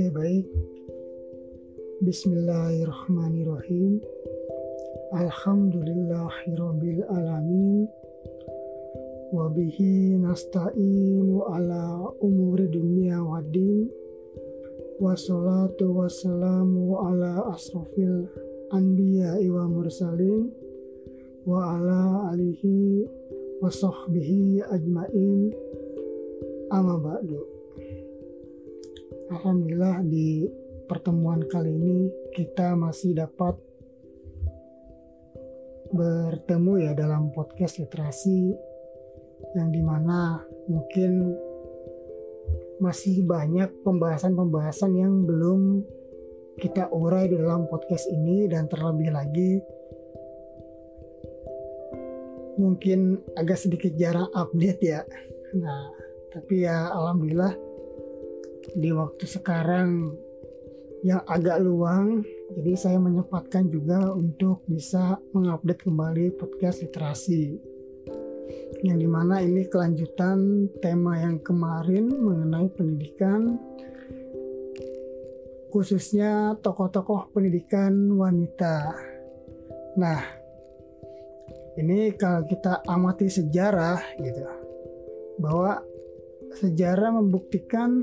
Oke, baik. Bismillahirrahmanirrahim. Alhamdulillahirabbil alamin. Wabihi nasta'inu ala umuri dunia waddin Wassalatu wassalamu ala asrafil anbiya wa mursalin Wa ala alihi wa sahbihi ajmain Amma ba'du Alhamdulillah di pertemuan kali ini kita masih dapat bertemu ya dalam podcast literasi yang di mana mungkin masih banyak pembahasan-pembahasan yang belum kita urai di dalam podcast ini dan terlebih lagi mungkin agak sedikit jarang update ya. Nah, tapi ya alhamdulillah di waktu sekarang yang agak luang jadi saya menyempatkan juga untuk bisa mengupdate kembali podcast literasi. Yang di mana ini kelanjutan tema yang kemarin mengenai pendidikan khususnya tokoh-tokoh pendidikan wanita. Nah ini kalau kita amati sejarah gitu bahwa sejarah membuktikan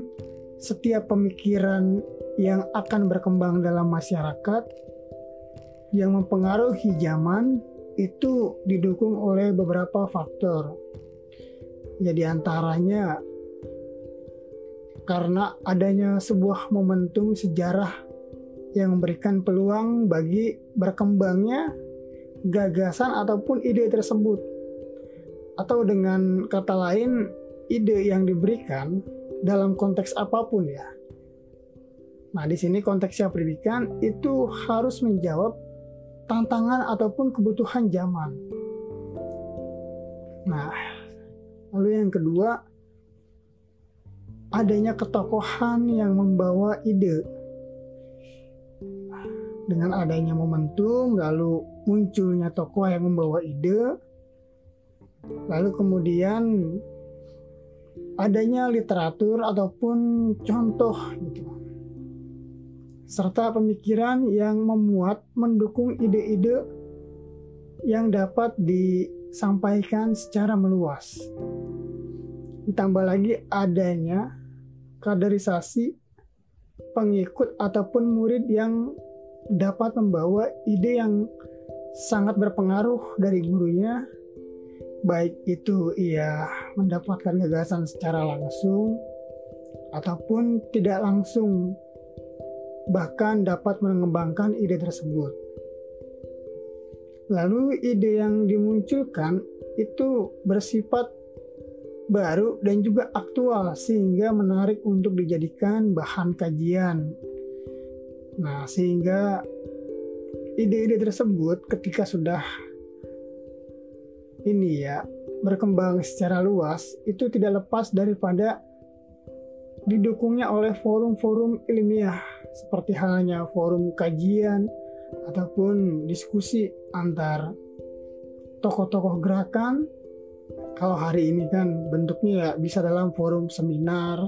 setiap pemikiran yang akan berkembang dalam masyarakat yang mempengaruhi zaman itu didukung oleh beberapa faktor. Ya antaranya karena adanya sebuah momentum sejarah yang memberikan peluang bagi berkembangnya gagasan ataupun ide tersebut. Atau dengan kata lain, ide yang diberikan dalam konteks apa pun ya. Nah, di sini konteksnya pendidikan itu harus menjawab tantangan ataupun kebutuhan zaman. Nah, lalu yang kedua adanya ketokohan yang membawa ide. Dengan adanya momentum, lalu munculnya tokoh yang membawa ide, lalu kemudian adanya literatur ataupun contoh gitu serta pemikiran yang memuat mendukung ide-ide yang dapat disampaikan secara meluas. Ditambah lagi adanya kaderisasi pengikut ataupun murid yang dapat membawa ide yang sangat berpengaruh dari gurunya baik itu ia mendapatkan gagasan secara langsung ataupun tidak langsung bahkan dapat mengembangkan ide tersebut. Lalu ide yang dimunculkan itu bersifat baru dan juga aktual sehingga menarik untuk dijadikan bahan kajian. Nah, sehingga ide-ide tersebut ketika sudah ini ya berkembang secara luas itu tidak lepas daripada didukungnya oleh forum-forum ilmiah seperti halnya forum kajian ataupun diskusi antar tokoh-tokoh gerakan. Kalau hari ini kan bentuknya ya bisa dalam forum seminar,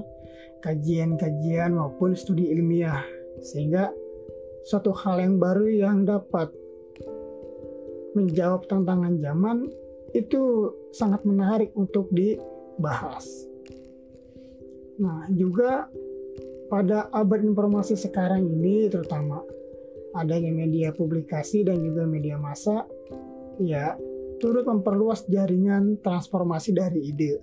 kajian-kajian maupun studi ilmiah sehingga suatu hal yang baru yang dapat menjawab tantangan zaman itu sangat menarik untuk dibahas. Nah, juga pada abad informasi sekarang ini terutama adanya media publikasi dan juga media massa ya turut memperluas jaringan transformasi dari ide.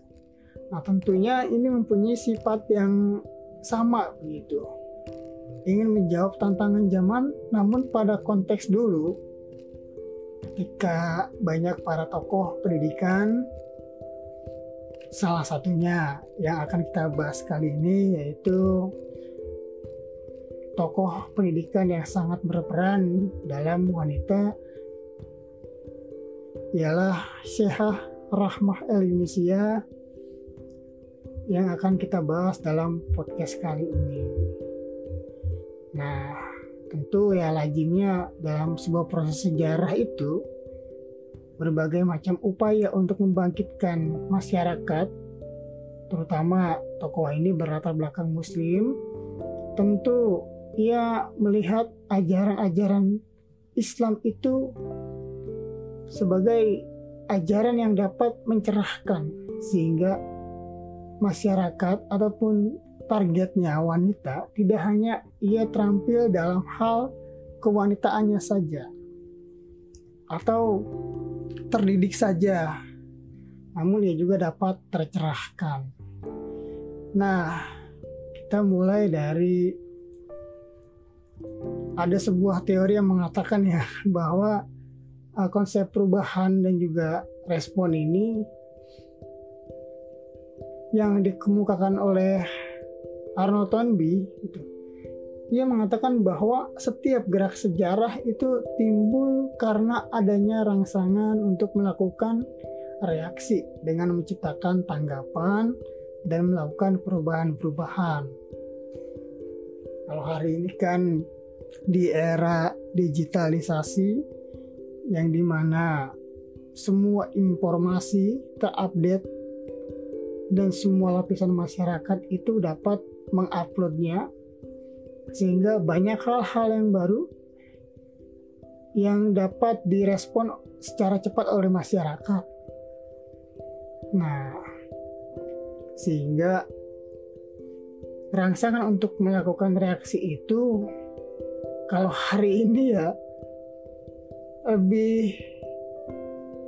Nah, tentunya ini mempunyai sifat yang sama begitu. Ingin menjawab tantangan zaman namun pada konteks dulu ketika banyak para tokoh pendidikan salah satunya yang akan kita bahas kali ini yaitu tokoh pendidikan yang sangat berperan dalam wanita ialah Syekhah Rahmah El Yunisia yang akan kita bahas dalam podcast kali ini. Nah, Tentu ya lazimnya dalam sebuah proses sejarah itu berbagai macam upaya untuk membangkitkan masyarakat terutama tokoh ini berlatar belakang muslim tentu ia melihat ajaran-ajaran Islam itu sebagai ajaran yang dapat mencerahkan sehingga masyarakat ataupun targetnya wanita tidak hanya ia terampil dalam hal kewanitaannya saja atau terdidik saja namun ia juga dapat tercerahkan. Nah kita mulai dari ada sebuah teori yang mengatakan ya bahwa uh, konsep perubahan dan juga respon ini yang dikemukakan oleh Arnold Toynbee itu ia mengatakan bahwa setiap gerak sejarah itu timbul karena adanya rangsangan untuk melakukan reaksi dengan menciptakan tanggapan dan melakukan perubahan-perubahan. Kalau hari ini kan di era digitalisasi yang di mana semua informasi terupdate dan semua lapisan masyarakat itu dapat menguploadnya sehingga banyak hal-hal yang baru yang dapat direspon secara cepat oleh masyarakat. Nah, sehingga rangsangan untuk melakukan reaksi itu kalau hari ini ya lebih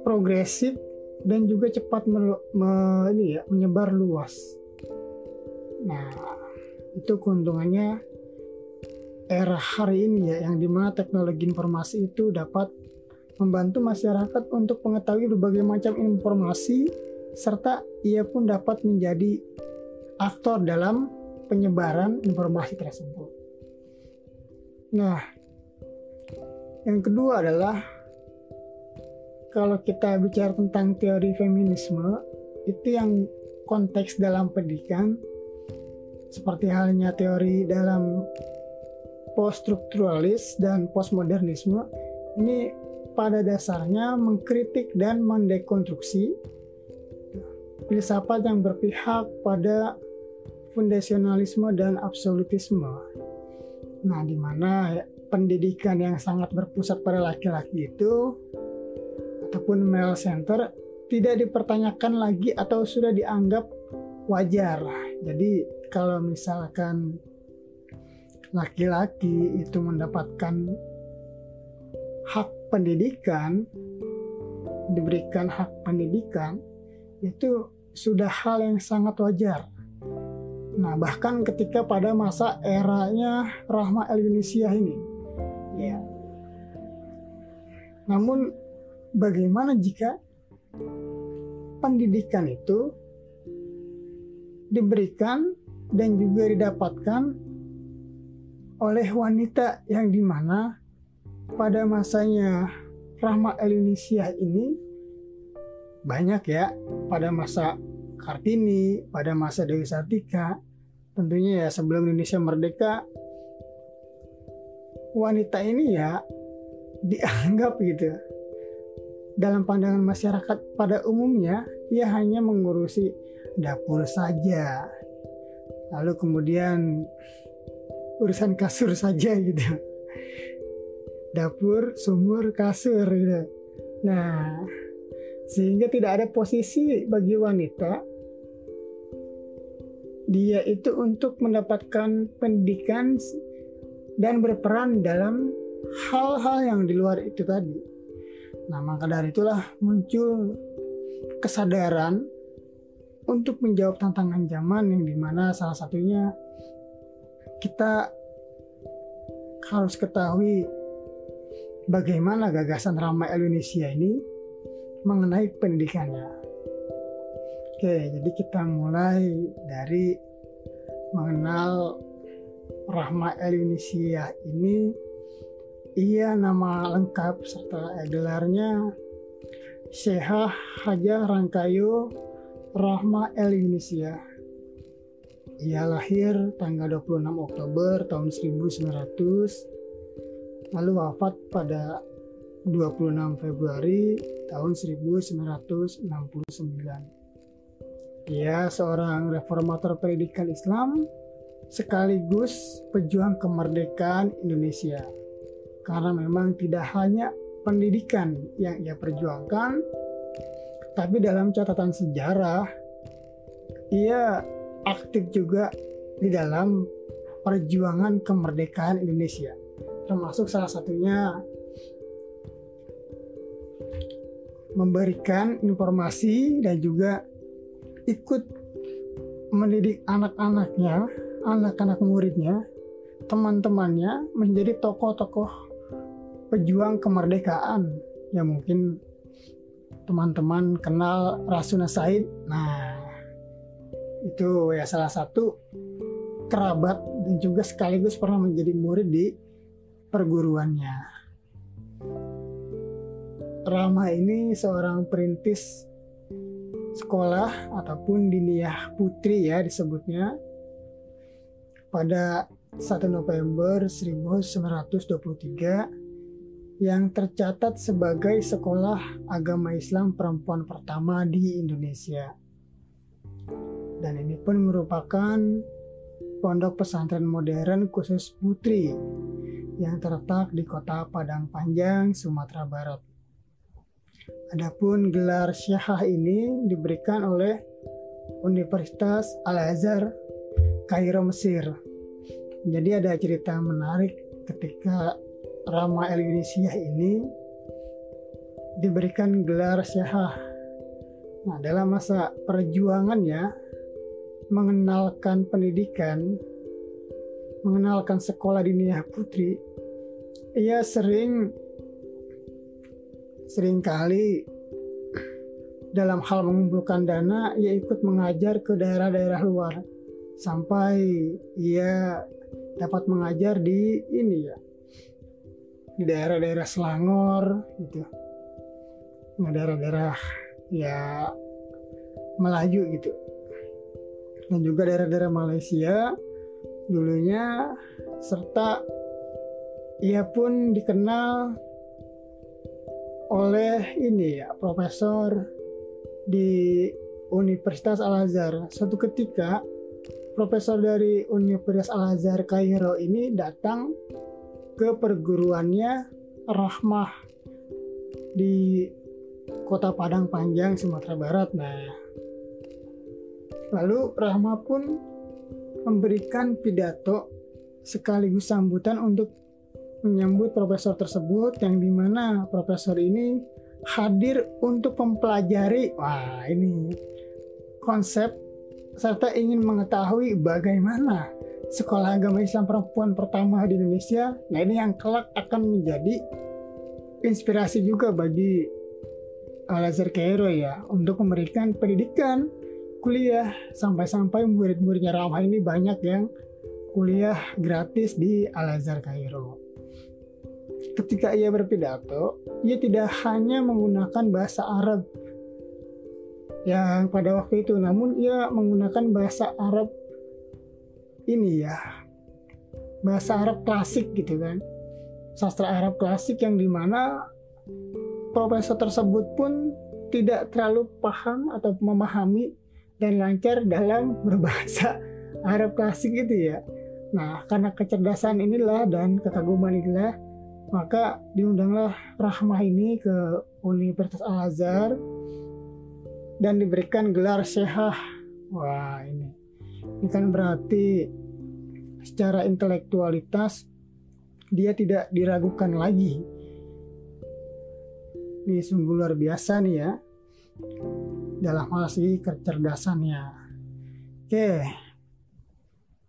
progresif dan juga cepat me, me, ini ya, menyebar luas. Nah, itu keuntungannya era hari ini ya, yang di mana teknologi informasi itu dapat membantu masyarakat untuk mengetahui berbagai macam informasi serta ia pun dapat menjadi aktor dalam penyebaran informasi tersebut. Nah, yang kedua adalah kalau kita bicara tentang teori feminisme, itu yang konteks dalam pendidikan seperti halnya teori dalam poststrukturalis dan postmodernisme ini pada dasarnya mengkritik dan mendekonstruksi filsafat yang berpihak pada fundasionalisme dan absolutisme. Nah, di mana pendidikan yang sangat berpusat pada laki-laki itu ataupun male center tidak dipertanyakan lagi atau sudah dianggap wajar. Jadi kalau misalkan laki-laki itu mendapatkan hak pendidikan, diberikan hak pendidikan, itu sudah hal yang sangat wajar. Nah, bahkan ketika pada masa eranya Rahma El Yunisia ini. Ya. Namun bagaimana jika pendidikan itu diberikan dan juga didapatkan oleh wanita yang di mana pada masanya Rahma El Yunisia ini banyak ya pada masa Kartini, pada masa Dewi Sartika, tentunya ya sebelum Indonesia merdeka wanita ini ya dianggap gitu dalam pandangan masyarakat pada umumnya ia hanya mengurusi dapur saja. Lalu kemudian urusan kasur saja gitu. Dapur sumur kasur gitu. Nah sehingga tidak ada posisi bagi wanita. Dia itu untuk mendapatkan pendidikan dan berperan dalam hal-hal yang di luar itu tadi. Nah, maka dari itulah muncul kesadaran untuk menjawab tantangan zaman yang di mana salah satunya kita harus ketahui bagaimana gagasan ramai Indonesia ini mengenai pendidikannya. Oke, jadi kita mulai dari mengenal Rahma Elinisia ini. Ia nama lengkap serta gelarnya Syekh Hajah Rangkayo Rahma Elinisia. Ia lahir tanggal 26 Oktober tahun 1900 lalu wafat pada 26 Februari tahun 1969. Ia seorang reformator pendidikan Islam sekaligus pejuang kemerdekaan Indonesia. Karena memang tidak hanya pendidikan yang ia perjuangkan, tapi dalam catatan sejarah ia aktif juga di dalam perjuangan kemerdekaan Indonesia. Termasuk salah satunya memberikan informasi dan juga ikut mendidik anak-anaknya anak-anak muridnya, teman-temannya menjadi tokoh-tokoh pejuang kemerdekaan yang mungkin teman-teman kenal Rasuna Said. Nah, itu ya salah satu kerabat dan juga sekaligus pernah menjadi murid di perguruannya. Rama ini seorang perintis sekolah ataupun diniyah putri ya disebutnya pada 1 November 1923 yang tercatat sebagai sekolah agama Islam perempuan pertama di Indonesia. Dan ini pun merupakan pondok pesantren modern khusus putri yang terletak di kota Padang Panjang, Sumatera Barat. Adapun gelar syahah ini diberikan oleh Universitas Al-Azhar Kairo Mesir. Jadi ada cerita menarik ketika Rama El Indonesia ini diberikan gelar syahah. Nah, dalam masa perjuangannya mengenalkan pendidikan, mengenalkan sekolah diniyah putri, ia sering sering kali dalam hal mengumpulkan dana, ia ikut mengajar ke daerah-daerah luar sampai ia dapat mengajar di ini ya di daerah-daerah Selangor gitu. Nah, daerah-daerah ya Melayu gitu. Dan juga daerah-daerah Malaysia dulunya serta ia pun dikenal oleh ini ya profesor di Universitas Al Azhar suatu ketika profesor dari Universitas Al Azhar Kairo ini datang ke perguruannya Rahmah di kota Padang Panjang Sumatera Barat. Nah, lalu Rahmah pun memberikan pidato sekaligus sambutan untuk menyambut profesor tersebut yang di mana profesor ini hadir untuk mempelajari wah ini konsep serta ingin mengetahui bagaimana sekolah agama Islam perempuan pertama di Indonesia. Nah ini yang kelak akan menjadi inspirasi juga bagi Al-Azhar Cairo ya untuk memberikan pendidikan kuliah sampai-sampai murid-muridnya Ramah ini banyak yang kuliah gratis di Al-Azhar Cairo. Ketika ia berpidato, ia tidak hanya menggunakan bahasa Arab yang pada waktu itu namun ia menggunakan bahasa Arab ini ya bahasa Arab klasik gitu kan. Sastra Arab klasik yang di mana profesor tersebut pun tidak terlalu paham atau memahami dan lancar dalam berbahasa Arab klasik gitu ya. Nah karena kecerdasan inilah dan kekaguman inilah maka diundanglah Rahmah ini ke Universitas Al Azhar dan diberikan gelar syehah. Wah ini, ini kan berarti secara intelektualitas dia tidak diragukan lagi. Ini sungguh luar biasa nih ya dalam hal segi kecerdasannya. Oke,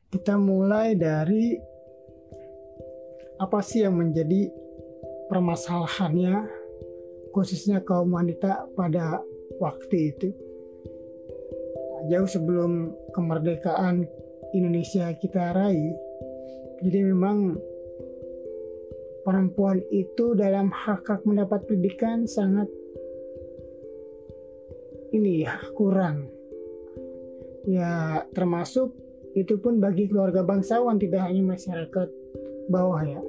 kita mulai dari apa sih yang menjadi permasalahannya khususnya kaum wanita pada waktu itu jauh sebelum kemerdekaan Indonesia kita raih. Jadi memang perempuan itu dalam hak hak mendapat pendidikan sangat ini ya kurang. Ya termasuk itu pun bagi keluarga bangsawan tidak hanya masyarakat bawah ya.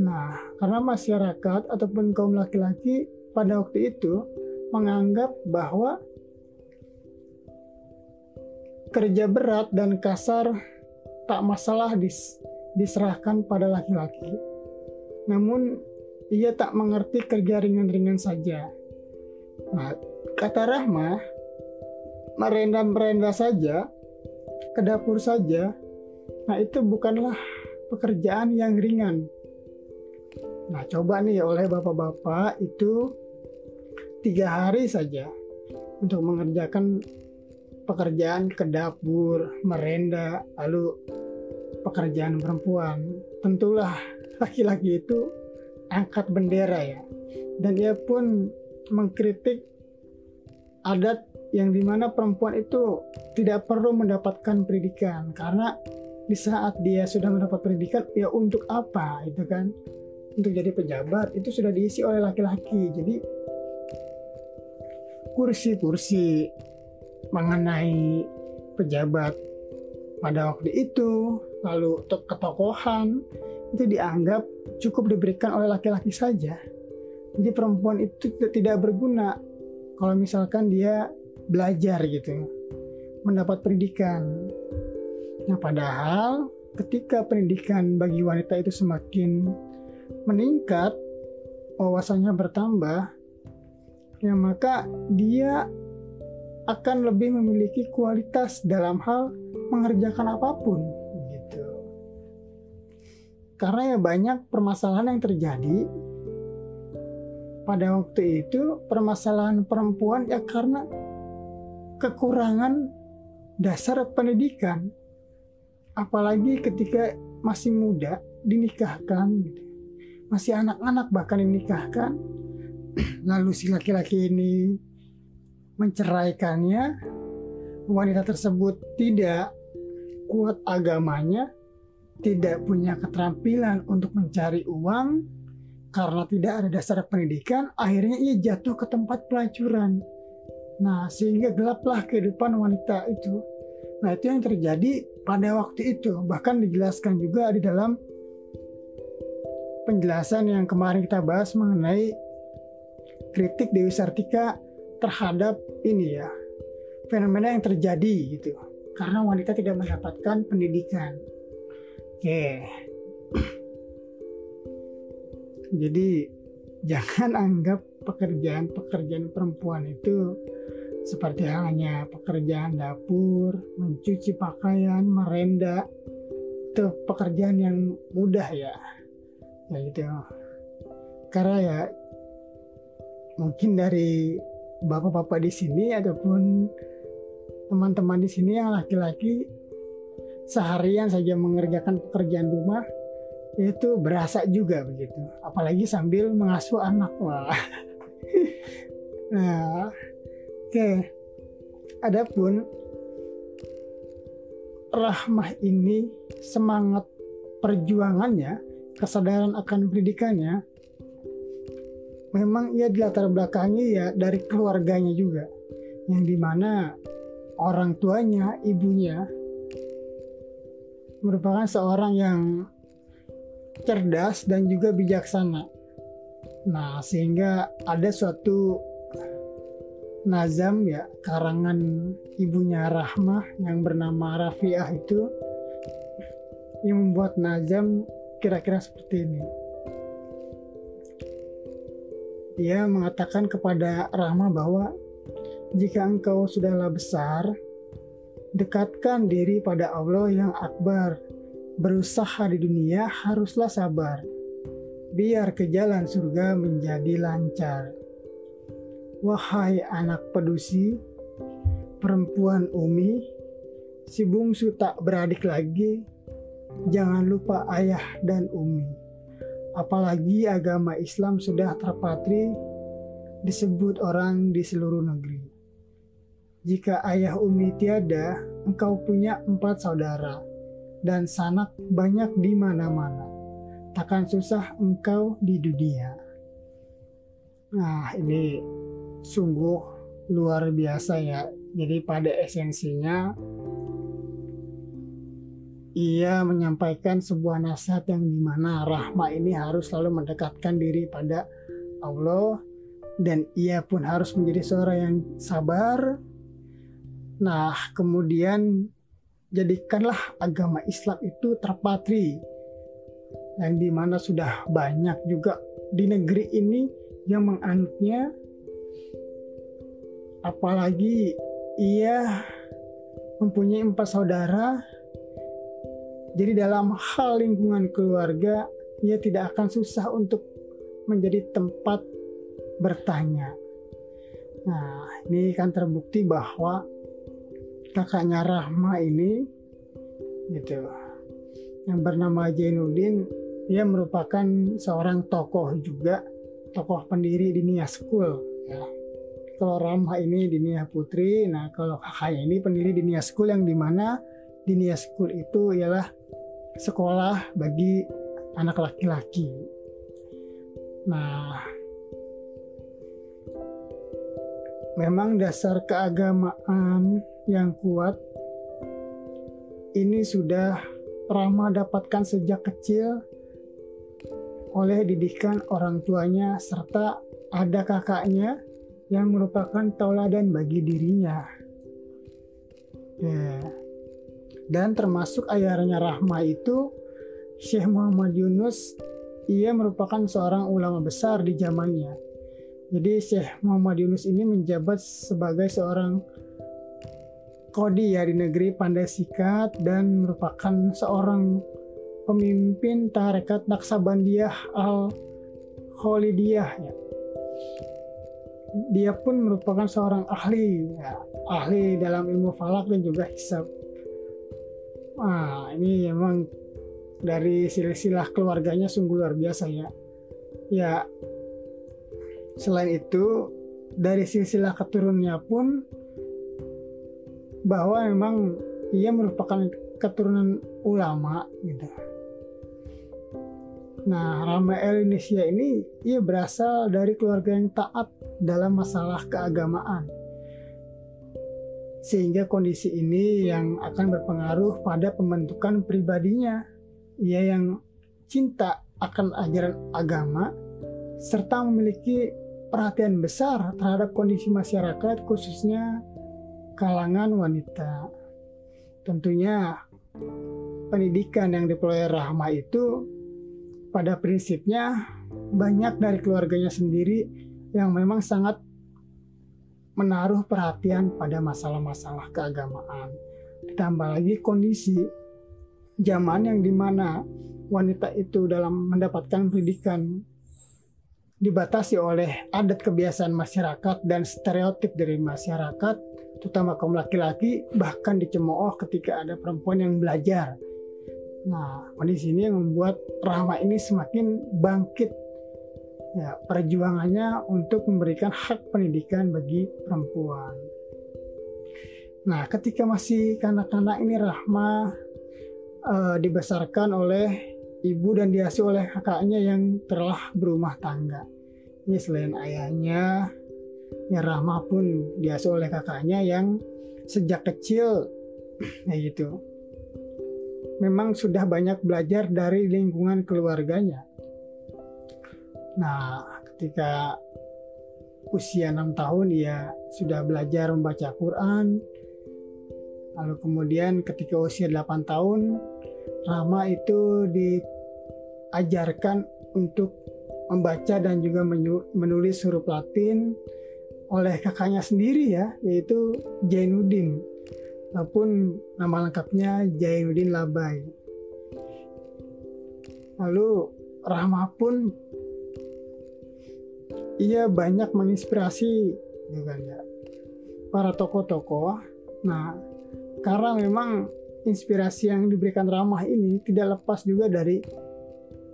Nah karena masyarakat ataupun kaum laki-laki pada waktu itu menganggap bahwa kerja berat dan kasar tak masalah dis, diserahkan pada laki-laki. Namun ia tak mengerti kerja ringan-ringan saja. Nah, kata Rahma, merenda-merenda saja, ke dapur saja, nah itu bukanlah pekerjaan yang ringan. Nah, coba nih oleh bapak-bapak itu tiga hari saja untuk mengerjakan pekerjaan ke dapur, merenda, lalu pekerjaan perempuan. Tentulah laki-laki itu angkat bendera ya. Dan ia pun mengkritik adat yang di mana perempuan itu tidak perlu mendapatkan pendidikan karena di saat dia sudah mendapat pendidikan ya untuk apa itu kan untuk jadi pejabat itu sudah diisi oleh laki-laki jadi kursi-kursi mengenai pejabat pada waktu itu lalu ketokohan itu dianggap cukup diberikan oleh laki-laki saja. Jadi perempuan itu tidak berguna kalau misalkan dia belajar gitu mendapat pendidikan. Nah padahal ketika pendidikan bagi wanita itu semakin meningkat wawasannya bertambah ya maka dia akan lebih memiliki kualitas dalam hal mengerjakan apa pun gitu. Karena ya banyak permasalahan yang terjadi. Pada waktu itu permasalahan perempuan ya karena kekurangan dasar pendidikan. Apalagi ketika masih muda dinikahkan. Masih anak-anak bahkan dinikahkan. Lalu si laki-laki ini menceraikannya wanita tersebut tidak kuat agamanya tidak punya keterampilan untuk mencari uang karena tidak ada dasar pendidikan akhirnya ia jatuh ke tempat pelacuran Nah, sehingga gelaplah kehidupan wanita itu. Nah, itu yang terjadi pada waktu itu. Bahkan dijelaskan juga di dalam penjelasan yang kemarin kita bahas mengenai kritik Dewi Sartika terhadap ini ya, fenomena yang terjadi gitu. Karena wanita tidak mendapatkan pendidikan. Oke. Jadi jangan anggap pekerjaan-pekerjaan perempuan itu seperti halnya pekerjaan dapur, mencuci pakaian, merenda, itu pekerjaan yang mudah ya, ya gitu. Karena ya mungkin dari bapak-bapak di sini ataupun teman-teman di sini yang laki-laki seharian saja mengerjakan pekerjaan rumah itu berasa juga begitu. Apalagi sambil mengasuh anak wah. Nah Oke, adapun rahmah ini semangat perjuangannya, kesadaran akan pendidikannya, memang ia dilatar belakangi ya dari keluarganya juga, yang di mana orang tuanya, ibunya merupakan seorang yang cerdas dan juga bijaksana. Nah, sehingga ada suatu nazam ya karangan ibunya Rahmah yang bernama Rafiah itu yang membuat nazam kira-kira seperti ini. Ia mengatakan kepada Rahmah bahwa jika engkau sudahlah besar, dekatkan diri pada Allah yang akbar. Berusaha di dunia haruslah sabar. Biar ke jalan surga menjadi lancar. Wahai anak pedusi, perempuan Umi, si bungsu tak beradik lagi, jangan lupa ayah dan Umi. Apalagi agama Islam sudah terpatri disebut orang di seluruh negeri. Jika ayah Umi tiada, engkau punya empat saudara dan sanak banyak di mana-mana. Takkan susah engkau di dunia. Nah, ini sungguh luar biasa ya. Jadi pada esensinya ia menyampaikan sebuah nasihat yang di mana Rahma ini harus selalu mendekatkan diri pada Allah dan ia pun harus menjadi seorang yang sabar. Nah, kemudian jadikanlah agama Islam itu terpatri yang di mana sudah banyak juga di negeri ini yang menganutnya apalagi ia mempunyai empat saudara jadi dalam hal lingkungan keluarga ia tidak akan susah untuk menjadi tempat bertanya nah ini kan terbukti bahwa kakaknya Rahma ini gitu yang bernama Jainuddin ia merupakan seorang tokoh juga tokoh pendiri di Nia School ya. kalau Rahma ini di Nia Putri nah kalau kakaknya ini pendiri di Nia School yang di mana di Nia School itu ialah sekolah bagi anak laki-laki nah memang dasar keagamaan yang kuat ini sudah Rama dapatkan sejak kecil oleh didikan orang tuanya serta ada kakaknya yang merupakan tauladan bagi dirinya. Ya. Dan termasuk ayahnya Rahma itu Syekh Muhammad Yunus ia merupakan seorang ulama besar di zamannya. Jadi Syekh Muhammad Yunus ini menjabat sebagai seorang Kodi ya di negeri Pandai Sikat dan merupakan seorang pemimpin tarekat Naksabandiyah al Khalidiyah ya. Dia pun merupakan seorang ahli ya, ahli dalam ilmu falak dan juga hisab. Nah, ini memang dari silsilah keluarganya sungguh luar biasa ya. Ya, selain itu dari silsilah keturunannya pun bahwa memang ia merupakan keturunan ulama gitu. Nah, Rama El Indonesia ini ia berasal dari keluarga yang taat dalam masalah keagamaan. Sehingga kondisi ini yang akan berpengaruh pada pembentukan pribadinya. Ia yang cinta akan ajaran agama serta memiliki perhatian besar terhadap kondisi masyarakat khususnya kalangan wanita. Tentunya pendidikan yang diperoleh Rahma itu pada prinsipnya banyak dari keluarganya sendiri yang memang sangat menaruh perhatian pada masalah-masalah keagamaan. Ditambah lagi kondisi zaman yang di mana wanita itu dalam mendapatkan pendidikan dibatasi oleh adat kebiasaan masyarakat dan stereotip dari masyarakat terutama kaum laki-laki bahkan dicemooh ketika ada perempuan yang belajar. Nah, kondisi ini yang membuat Rahma ini semakin bangkit ya, perjuangannya untuk memberikan hak pendidikan bagi perempuan. Nah, ketika masih kanak-kanak ini Rahma uh, dibesarkan oleh ibu dan diasuh oleh kakaknya yang telah berumah tangga. Ini selain ayahnya, ya Rahma pun diasuh oleh kakaknya yang sejak kecil ya gitu memang sudah banyak belajar dari lingkungan keluarganya nah ketika usia enam tahun ia sudah belajar membaca Quran lalu kemudian ketika usia 8 tahun Rama itu diajarkan untuk membaca dan juga menulis huruf Latin oleh kakaknya sendiri ya, yaitu Jainuddin. Maupun nama lengkapnya Jainuddin Labai. Lalu Rahma pun ia banyak menginspirasi juga ya para tokoh-tokoh. Nah, karena memang inspirasi yang diberikan Ramah ini tidak lepas juga dari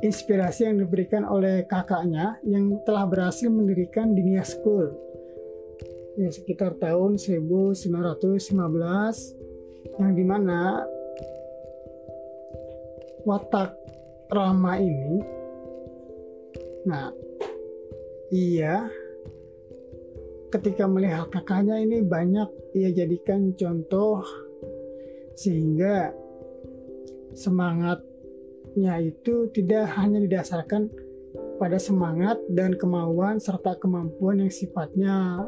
inspirasi yang diberikan oleh kakaknya yang telah berhasil mendirikan Dinia School ya sekitar tahun 1915 yang di mana watak Rama ini nah iya ketika melihat kakaknya ini banyak ia jadikan contoh sehingga semangatnya itu tidak hanya didasarkan pada semangat dan kemauan serta kemampuan yang sifatnya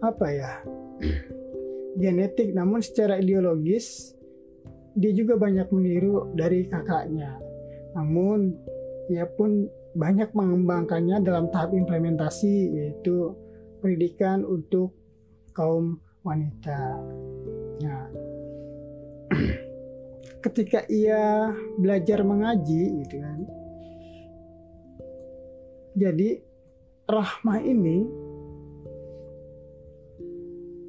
apa ya genetik namun secara ideologis dia juga banyak meniru dari kakaknya. Namun ia pun banyak mengembangkannya dalam tahap implementasi yaitu pendidikan untuk kaum wanita. Nah, ketika ia belajar mengaji gitu kan. Jadi Rahmah ini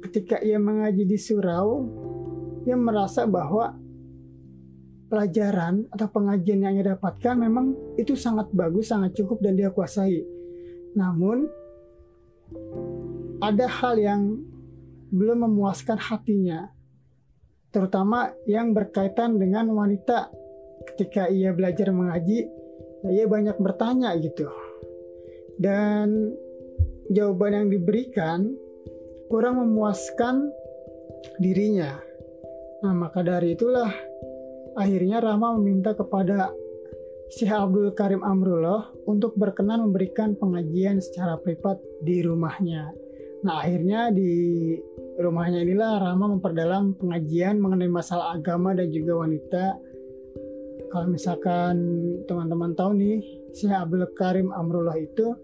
ketika ia mengaji di surau, ia merasa bahwa pelajaran atau pengajian yang ia dapatkan memang itu sangat bagus, sangat cukup dan dia kuasai. Namun ada hal yang belum memuaskan hatinya, terutama yang berkaitan dengan wanita. Ketika ia belajar mengaji, ia banyak bertanya gitu. Dan jawaban yang diberikan kurang memuaskan dirinya. Nah, maka dari itulah akhirnya Rama meminta kepada Syekh Abdul Karim Amrullah untuk berkenan memberikan pengajian secara privat di rumahnya. Nah, akhirnya di rumahnya inilah Rama memperdalam pengajian mengenai masalah agama dan juga wanita. Kalau misalkan teman-teman tahu nih, Syekh Abdul Karim Amrullah itu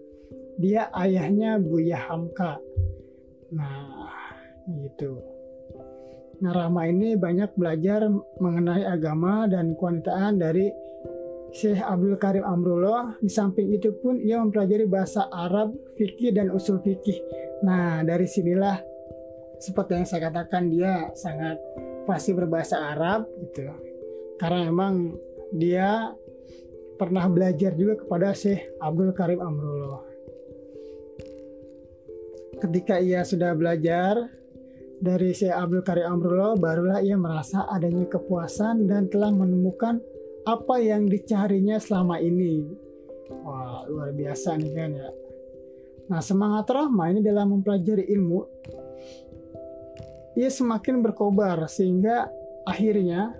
dia ayahnya Buya Hamka Nah, gitu. Nah, Rama ini banyak belajar mengenai agama dan kewanitaan dari Syekh Abdul Karim Amrullah. Di samping itu pun ia mempelajari bahasa Arab, fikih dan usul fikih. Nah, dari sinilah seperti yang saya katakan dia sangat pasti berbahasa Arab gitu. Karena memang dia pernah belajar juga kepada Syekh Abdul Karim Amrullah ketika ia sudah belajar dari Syekh Abdul Karim Amrullah barulah ia merasa adanya kepuasan dan telah menemukan apa yang dicarinya selama ini. Wah, luar biasa nih kan ya. Nah, semangat Rahma ini dalam mempelajari ilmu ia semakin berkobar sehingga akhirnya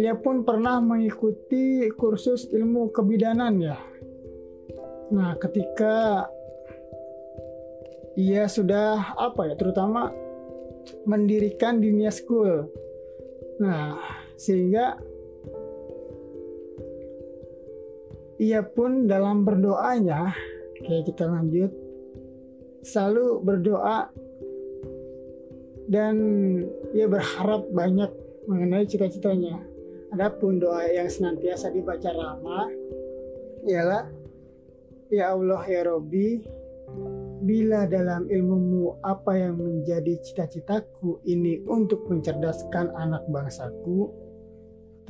ia pun pernah mengikuti kursus ilmu kebidanan ya. Nah, ketika ia sudah apa ya terutama mendirikan dunia school. Nah sehingga ia pun dalam berdoanya kayak kita lanjut selalu berdoa dan ia berharap banyak mengenai cita-citanya. Adapun doa yang senantiasa dibaca Rama ialah ya Allah ya Robi Bila dalam ilmumu apa yang menjadi cita-citaku ini untuk mencerdaskan anak bangsaku,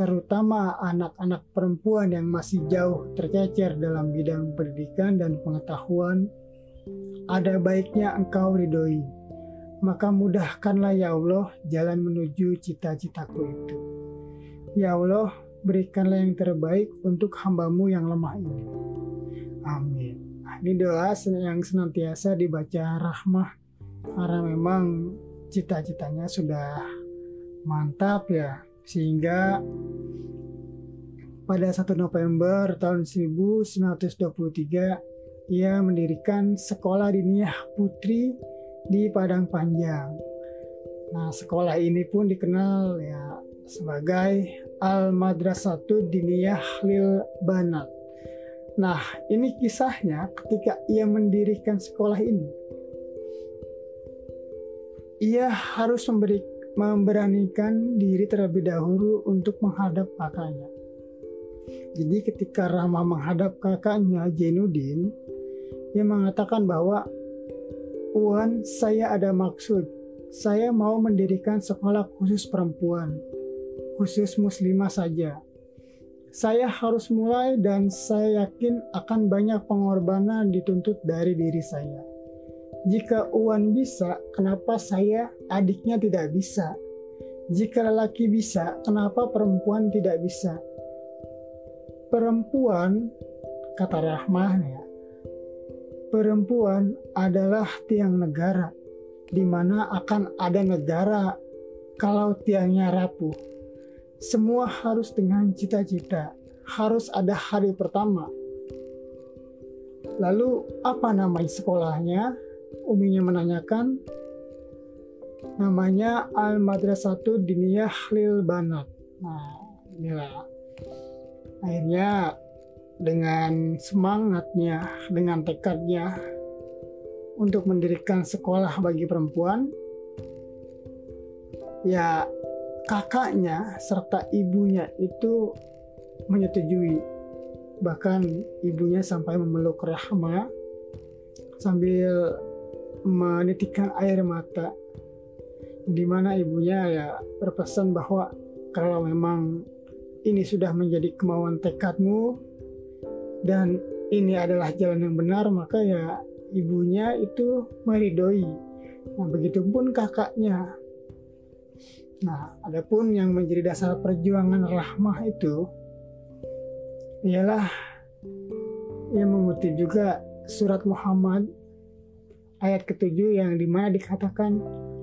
terutama anak-anak perempuan yang masih jauh tercecer dalam bidang pendidikan dan pengetahuan, ada baiknya engkau ridhoi. Maka mudahkanlah ya Allah jalan menuju cita-citaku itu. Ya Allah, berikanlah yang terbaik untuk hambamu yang lemah ini. Amin. Ini doa yang senantiasa dibaca rahmah. Karena memang cita-citanya sudah mantap ya. Sehingga pada 1 November tahun 1923 ia mendirikan sekolah diniyah putri di Padang Panjang. Nah, sekolah ini pun dikenal ya sebagai Al Madrasatu Diniyah Lil Banat Nah, ini kisahnya ketika ia mendirikan sekolah ini. Ia harus memberi, memberanikan diri terlebih dahulu untuk menghadap kakaknya. Jadi ketika Rama menghadap kakaknya Jainuddin, ia mengatakan bahwa Wan, saya ada maksud. Saya mau mendirikan sekolah khusus perempuan, khusus muslimah saja saya harus mulai dan saya yakin akan banyak pengorbanan dituntut dari diri saya. Jika Uwan bisa, kenapa saya adiknya tidak bisa? Jika lelaki bisa, kenapa perempuan tidak bisa? Perempuan, kata Rahmah ya, perempuan adalah tiang negara, di mana akan ada negara kalau tiangnya rapuh semua harus dengan cita-cita. Harus ada hari pertama. Lalu apa nama sekolahnya? Uminya menanyakan. namanya Al Madrasatu Diniyah Lil Banat. Nah, inilah akhirnya dengan semangatnya, dengan tekadnya untuk mendirikan sekolah bagi perempuan, ya kakaknya serta ibunya itu menyetujui. Bahkan ibunya sampai memeluk Rahma sambil menitikkan air mata di mana ibunya ya berpesan bahwa kalau memang ini sudah menjadi kemauan tekadmu dan ini adalah jalan yang benar maka ya ibunya itu meridoi nah begitupun kakaknya nah adapun yang menjadi dasar perjuangan rahmah itu ialah yang mengutip juga surat Muhammad ayat ketujuh yang di mana dikatakan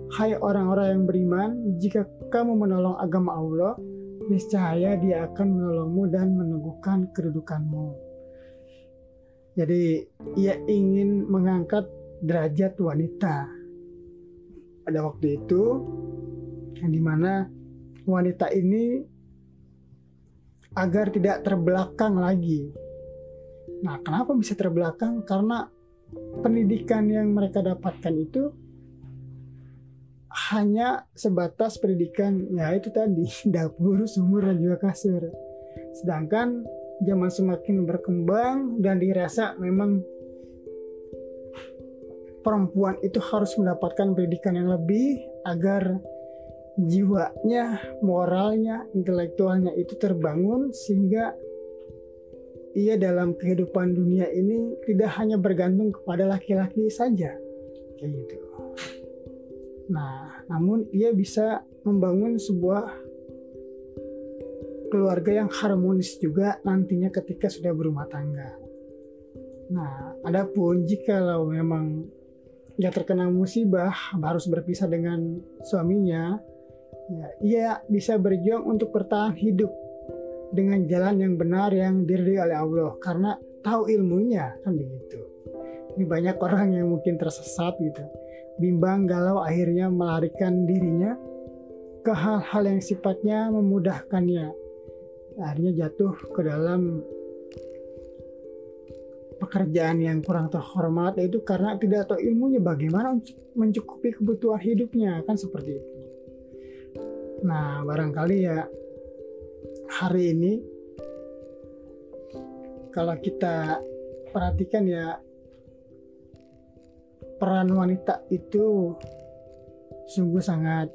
Hai orang-orang yang beriman, jika kamu menolong agama Allah, niscaya dia akan menolongmu dan meneguhkan kedudukanmu. Jadi ia ingin mengangkat derajat wanita. Pada waktu itu, yang di mana wanita ini agar tidak terbelakang lagi. Nah, kenapa bisa terbelakang? Karena pendidikan yang mereka dapatkan itu hanya sebatas pendidikan ya itu tadi dapur, sumur dan juga kasur. Sedangkan zaman semakin berkembang dan dirasa memang perempuan itu harus mendapatkan pendidikan yang lebih agar jiwanya, moralnya, intelektualnya itu terbangun sehingga ia dalam kehidupan dunia ini tidak hanya bergantung kepada laki-laki saja kayak gitu. Nah, namun ia bisa membangun sebuah keluarga yang harmonis juga nantinya ketika sudah berumah tangga. Nah, adapun jika memang ia terkena musibah harus berpisah dengan suaminya, ya, ia bisa berjuang untuk bertahan hidup dengan jalan yang benar yang diridhoi oleh Allah karena tahu ilmunya kan begitu. Ini banyak orang yang mungkin tersesat gitu bimbang galau akhirnya melarikan dirinya ke hal-hal yang sifatnya memudahkannya. Akhirnya jatuh ke dalam pekerjaan yang kurang terhormat itu karena tidak tahu ilmunya bagaimana mencukupi kebutuhan hidupnya kan seperti itu. Nah barangkali ya hari ini kalau kita perhatikan ya peran wanita itu sungguh sangat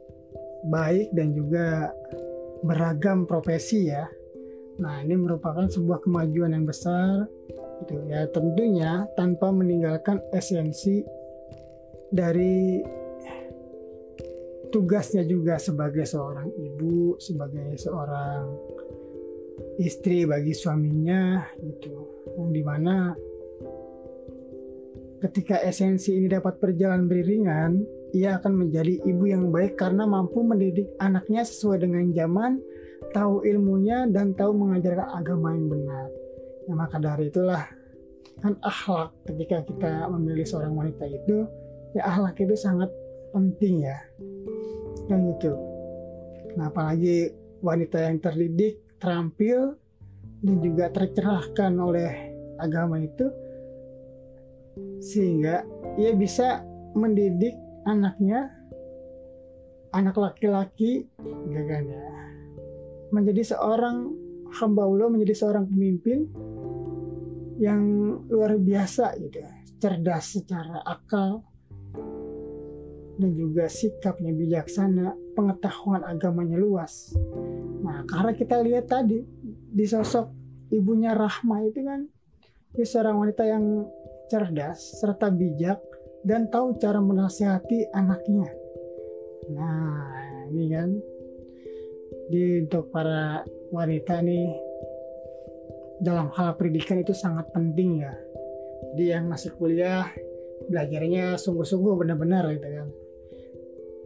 baik dan juga beragam profesi ya. Nah, ini merupakan sebuah kemajuan yang besar gitu ya. Tentunya tanpa meninggalkan esensi dari tugasnya juga sebagai seorang ibu, sebagai seorang istri bagi suaminya gitu. Yang di mana Ketika esensi ini dapat berjalan beriringan, ia akan menjadi ibu yang baik karena mampu mendidik anaknya sesuai dengan zaman, tahu ilmunya, dan tahu mengajarkan agama yang benar. Ya, maka dari itulah kan akhlak ketika kita memilih seorang wanita itu, ya akhlak itu sangat penting ya. Dan gitu. Nah, apalagi wanita yang terdidik, terampil, dan juga tercerahkan oleh agama itu, sehingga ia bisa mendidik anaknya anak laki-laki kan ya menjadi seorang hamba Allah menjadi seorang pemimpin yang luar biasa gitu cerdas secara akal dan juga sikapnya bijaksana pengetahuan agamanya luas nah karena kita lihat tadi di sosok ibunya Rahma itu kan dia seorang wanita yang cerdas, serta bijak, dan tahu cara menasihati anaknya. Nah, ini kan di untuk para wanita nih dalam hal pendidikan itu sangat penting ya. Jadi yang masih kuliah belajarnya sungguh-sungguh benar-benar gitu kan.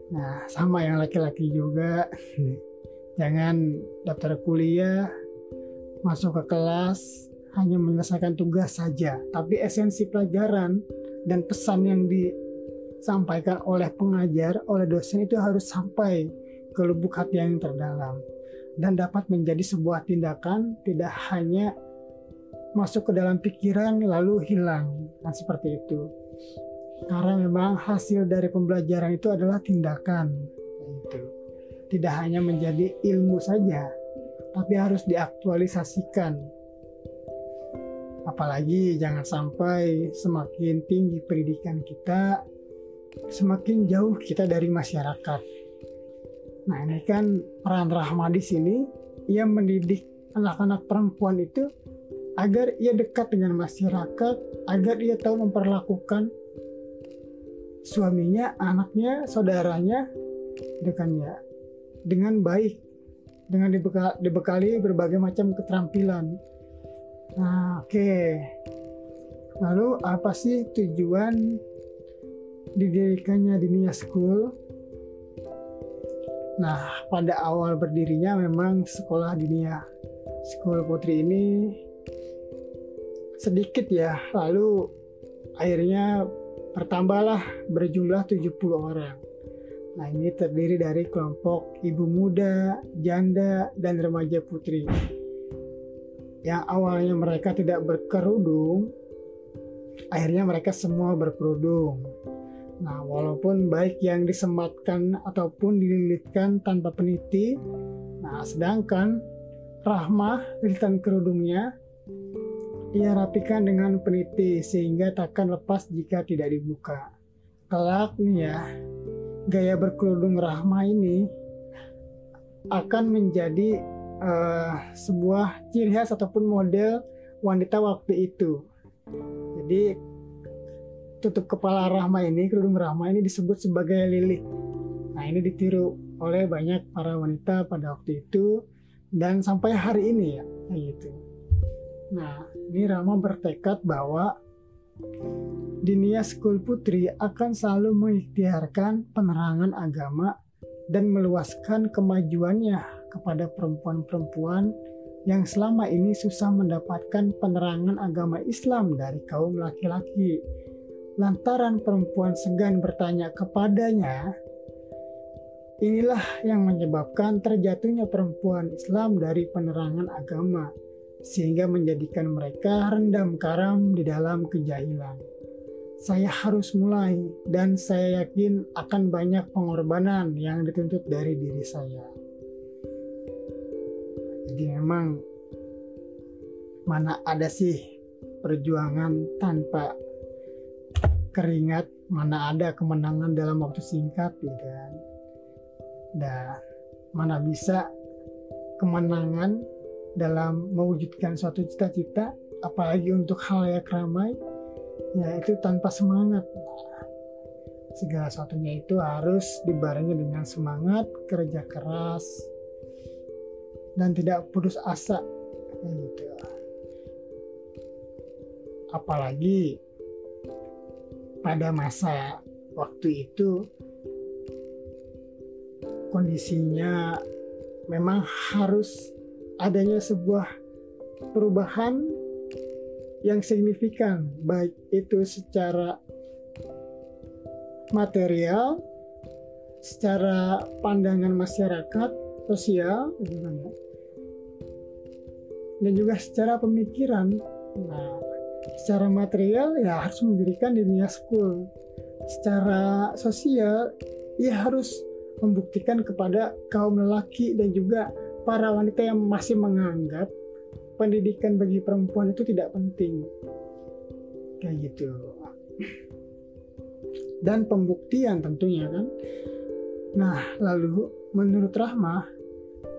Nah, sama yang laki-laki juga. Jangan daftar kuliah, masuk ke kelas, hanya menyelesaikan tugas saja, tapi esensi pelajaran dan pesan yang di disampaikan oleh pengajar, oleh dosen itu harus sampai ke lubuk hati yang terdalam. Dan dapat menjadi sebuah tindakan tidak hanya masuk ke dalam pikiran lalu hilang. Nah seperti itu karena memang hasil dari pembelajaran itu adalah tindakan. Itu. Tidak hanya menjadi ilmu saja tapi harus diaktualisasikan. Apalagi jangan sampai semakin tinggi pendidikan kita semakin jauh kita dari masyarakat. Nah ini kan peran Rahma di sini. Ia mendidik anak-anak perempuan itu agar ia dekat dengan masyarakat agar ia tahu memperlakukan suaminya, anaknya, saudaranya dekannya dengan baik dengan dibekali berbagai macam keterampilan Nah, oke. Okay. Lalu apa sih tujuan didirikannya Dinia School? Nah, pada awal berdirinya memang sekolah Dinia School Putri ini sedikit ya. Lalu akhirnya bertambahlah berjumlah 70 orang. Nah, ini terdiri dari kelompok ibu muda, janda, dan remaja putri yang awalnya mereka tidak berkerudung, akhirnya mereka semua berkerudung. Nah, walaupun baik yang disematkan ataupun dililitkan tanpa peniti, nah sedangkan Rahmah lilitan kerudungnya ia rapikan dengan peniti sehingga takkan lepas jika tidak dibuka. Kelak nih ya, gaya berkerudung Rahmah ini akan menjadi uh, sebuah ciri khas ataupun model wanita waktu itu. Jadi tutup kepala Rahma ini, kerudung Rahma ini disebut sebagai lilih. Nah ini ditiru oleh banyak para wanita pada waktu itu dan sampai hari ini ya, gitu. Nah ini Rahma bertekad bahwa Dinia School Putri akan selalu mengikhtiarkan penerangan agama dan meluaskan kemajuannya kepada perempuan-perempuan yang selama ini susah mendapatkan penerangan agama Islam dari kaum laki-laki. Lantaran perempuan segan bertanya kepadanya, inilah yang menyebabkan terjatuhnya perempuan Islam dari penerangan agama, sehingga menjadikan mereka rendam karam di dalam kejahilan. Saya harus mulai, dan saya yakin akan banyak pengorbanan yang dituntut dari diri saya jadi memang mana ada sih perjuangan tanpa keringat mana ada kemenangan dalam waktu singkat gitu kan dan mana bisa kemenangan dalam mewujudkan suatu cita-cita apalagi untuk hal yang ramai ya itu tanpa semangat. Segala sesuatunya itu harus dibarengi dengan semangat kerja keras dan tidak putus asa. Gitu. Apalagi pada masa waktu itu kondisinya memang harus adanya sebuah perubahan yang signifikan baik itu secara material secara pandangan masyarakat sosial dan juga secara pemikiran. Nah secara material ya harus mendirikan dunia school. Secara sosial ya harus membuktikan kepada kaum lelaki dan juga para wanita yang masih menganggap pendidikan bagi perempuan itu tidak penting. Kayak gitu. Dan pembuktian tentunya kan? Nah lalu menurut Rahmah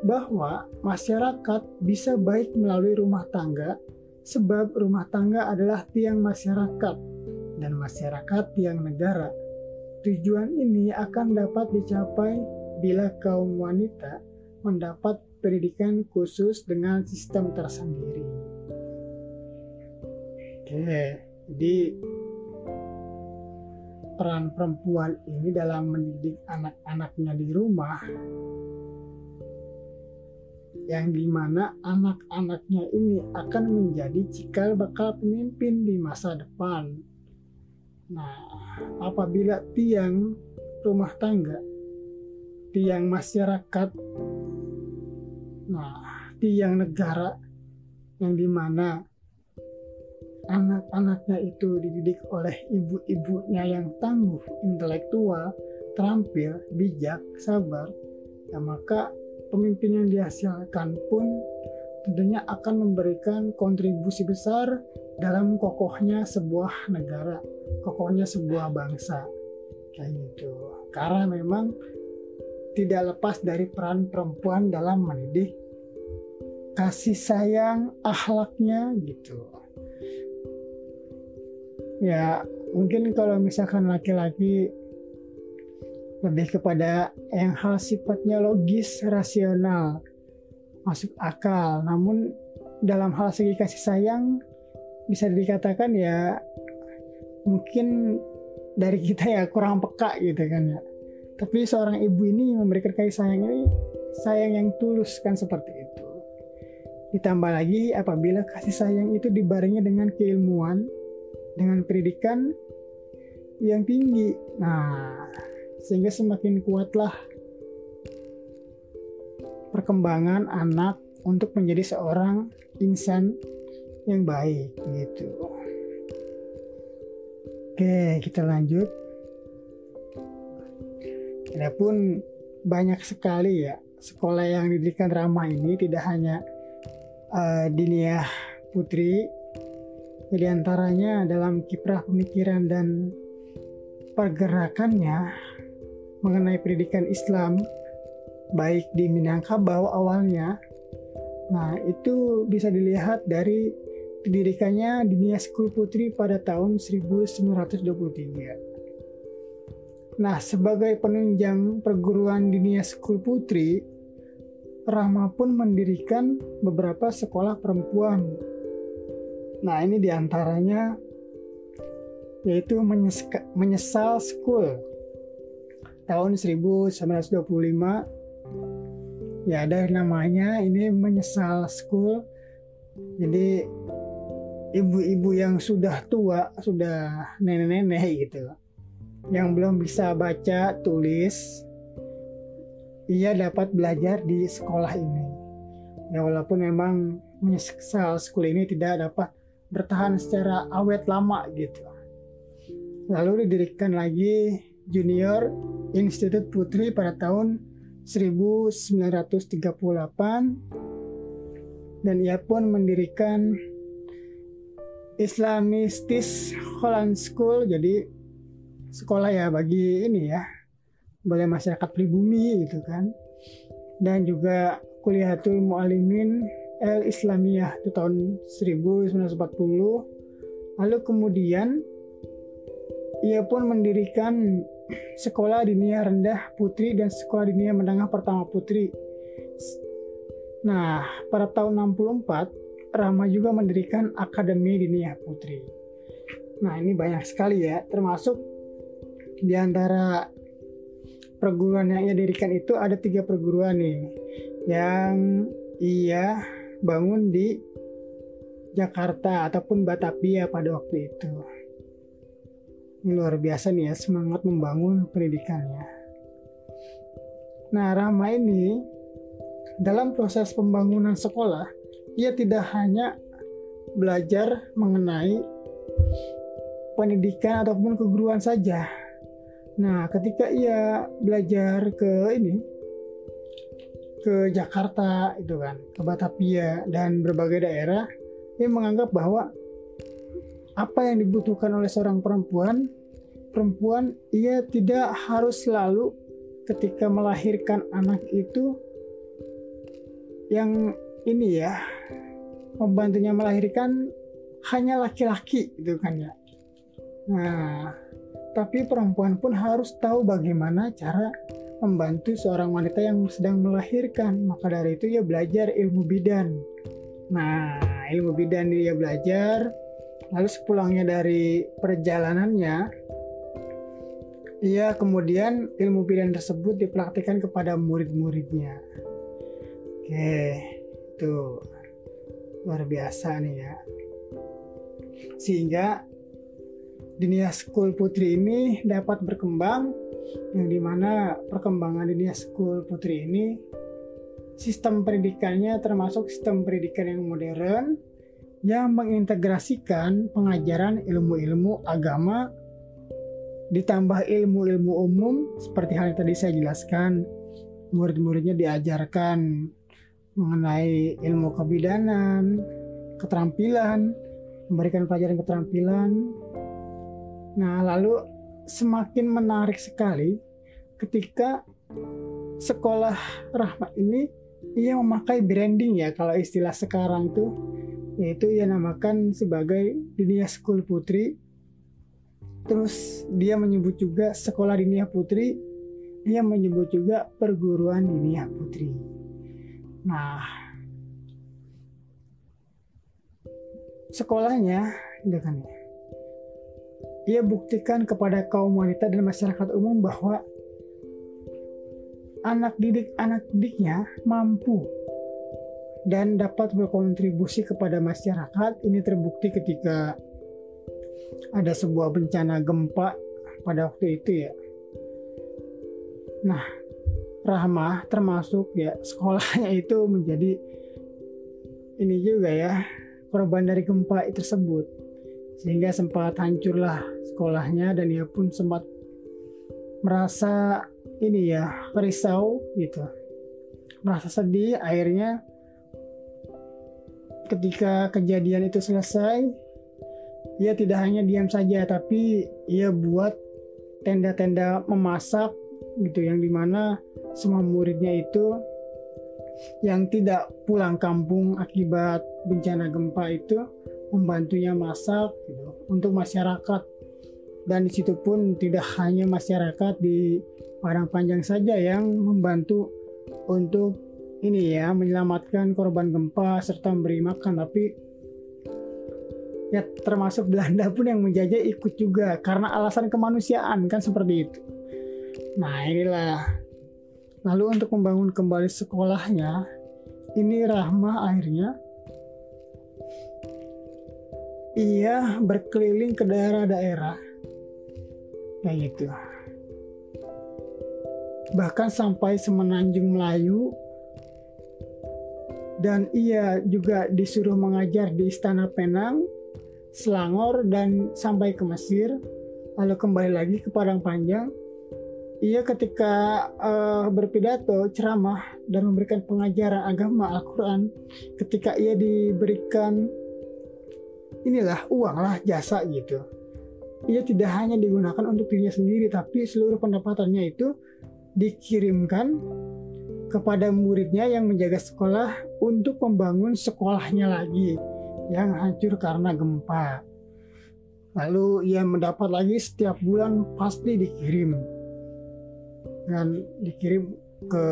bahwa masyarakat bisa baik melalui rumah tangga sebab rumah tangga adalah tiang masyarakat dan masyarakat tiang negara. Tujuan ini akan dapat dicapai bila kaum wanita mendapat pendidikan khusus dengan sistem tersendiri. Oke, jadi peran perempuan ini dalam mendidik anak-anaknya di rumah yang di mana anak-anaknya ini akan menjadi cikal bakal pemimpin di masa depan. Nah, apabila tiang rumah tangga, tiang masyarakat, nah, tiang negara yang di mana anak-anaknya itu dididik oleh ibu-ibunya yang tangguh, intelektual, terampil, bijak, sabar, ya maka pemimpin yang dihasilkan pun tentunya akan memberikan kontribusi besar dalam kokohnya sebuah negara, kokohnya sebuah bangsa. Kayak gitu. Karena memang tidak lepas dari peran perempuan dalam mendidik kasih sayang, akhlaknya gitu ya mungkin kalau misalkan laki-laki lebih kepada yang hal sifatnya logis, rasional, masuk akal. Namun dalam hal segi kasih sayang bisa dikatakan ya mungkin dari kita ya kurang peka gitu kan ya. Tapi seorang ibu ini memberikan kasih sayang ini sayang yang tulus kan seperti itu. Ditambah lagi apabila kasih sayang itu dibarengi dengan keilmuan, dengan pendidikan yang tinggi. Nah, sehingga semakin kuatlah perkembangan anak untuk menjadi seorang insan yang baik gitu. Oke, kita lanjut. Adapun banyak sekali ya sekolah yang didikan ramah ini tidak hanya uh, Diniyah Putri di antaranya dalam kiprah pemikiran dan pergerakannya mengenai pendidikan Islam baik di Minangkabau awalnya. Nah itu bisa dilihat dari didirikannya Dinia School Putri pada tahun 1923 nah sebagai penunjang perguruan Dinia School Putri Rahma pun mendirikan beberapa sekolah perempuan. Nah ini di antaranya yaitu menyesal school tahun 1925 ya ada namanya ini menyesal school. Jadi ibu-ibu yang sudah tua sudah nenek-nenek gitu yang belum bisa baca tulis ia dapat belajar di sekolah ini ya walaupun memang menyesal school ini tidak dapat bertahan secara awet lama gitu. Lalu didirikan lagi Junior Institut Putri pada tahun 1938 dan ia pun mendirikan Islamistis Holland School jadi sekolah ya bagi ini ya boleh masyarakat pribumi gitu kan. Dan juga kuliahatul mualimin El Islamiyah itu tahun 1940 lalu kemudian ia pun mendirikan sekolah dinia rendah putri dan sekolah dinia menengah pertama putri. Nah pada tahun 64 Rama juga mendirikan Akademi Dinia Putri. Nah ini banyak sekali ya termasuk di antara perguruan yang ia dirikan itu ada tiga perguruan nih yang ia bangun di Jakarta ataupun Batavia pada waktu itu. Luar biasa nih ya semangat membangun pendidikannya. Nah Rama ini dalam proses pembangunan sekolah ia tidak hanya belajar mengenai pendidikan ataupun keguruan saja. Nah, ketika ia belajar ke ini ke Jakarta itu kan, ke Batavia dan berbagai daerah, dia menganggap bahwa apa yang dibutuhkan oleh seorang perempuan, perempuan ia tidak harus selalu ketika melahirkan anak itu yang ini ya membantunya melahirkan hanya laki-laki itu kan ya. Nah, tapi perempuan pun harus tahu bagaimana cara membantu seorang wanita yang sedang melahirkan. Maka dari itu ia belajar ilmu bidan. Nah, ilmu bidan dia belajar. Lalu sepulangnya dari perjalanannya, ia kemudian ilmu bidan tersebut dipraktikkan kepada murid-muridnya. Oke, itu luar biasa nih ya. Sehingga dunia school putri ini dapat berkembang yang di mana perkembangan dunia school putri ini sistem pendidikannya termasuk sistem pendidikan yang modern yang mengintegrasikan pengajaran ilmu-ilmu agama ditambah ilmu-ilmu umum seperti hal yang tadi saya jelaskan. Murid-muridnya diajarkan mengenai ilmu kebidanan keterampilan memberikan pelajaran keterampilan nah lalu semakin menarik sekali ketika sekolah rahmat ini ia memakai branding ya kalau istilah sekarang tuh yaitu ia namakan sebagai dunia school putri Terus dia menyebut juga sekolah diniyah putri, dia menyebut juga perguruan diniyah putri. Nah, sekolahnya, dengan ia buktikan kepada kaum wanita dan masyarakat umum bahwa anak didik anak didiknya mampu dan dapat berkontribusi kepada masyarakat. Ini terbukti ketika ada sebuah bencana gempa pada waktu itu ya. Nah, Rahmah termasuk ya sekolahnya itu menjadi ini juga ya korban dari gempa tersebut sehingga sempat hancurlah sekolahnya dan ia pun sempat merasa ini ya risau gitu. Merasa sedih akhirnya ketika kejadian itu selesai ia tidak hanya diam saja tapi ia buat tenda-tenda memasak gitu yang di mana semua muridnya itu yang tidak pulang kampung akibat bencana gempa itu membantunya masak gitu, untuk masyarakat. Dan di situ pun tidak hanya masyarakat di Padang Panjang saja yang membantu untuk ini ya menyelamatkan korban gempa serta memberi makan. Tapi ya termasuk Belanda pun yang menjajah ikut juga karena alasan kemanusiaan kan seperti itu. Nah inilah. Lalu untuk membangun kembali sekolahnya ini Rahma akhirnya ia berkeliling ke daerah-daerah. Kayak gitu. Bahkan sampai semenanjung Melayu. Dan ia juga disuruh mengajar di Istana Penang Selangor dan sampai ke Mesir. Lalu kembali lagi ke Padang Panjang. Ia ketika uh, berpidato ceramah dan memberikan pengajaran agama Al-Quran ketika ia diberikan inilah uang lah jasa gitu. Ia tidak hanya digunakan untuk dirinya sendiri tapi seluruh pendapatannya itu dikirimkan kepada muridnya yang menjaga sekolah untuk membangun sekolahnya lagi yang hancur karena gempa. Lalu ia mendapat lagi setiap bulan pasti dikirim. Dan dikirim ke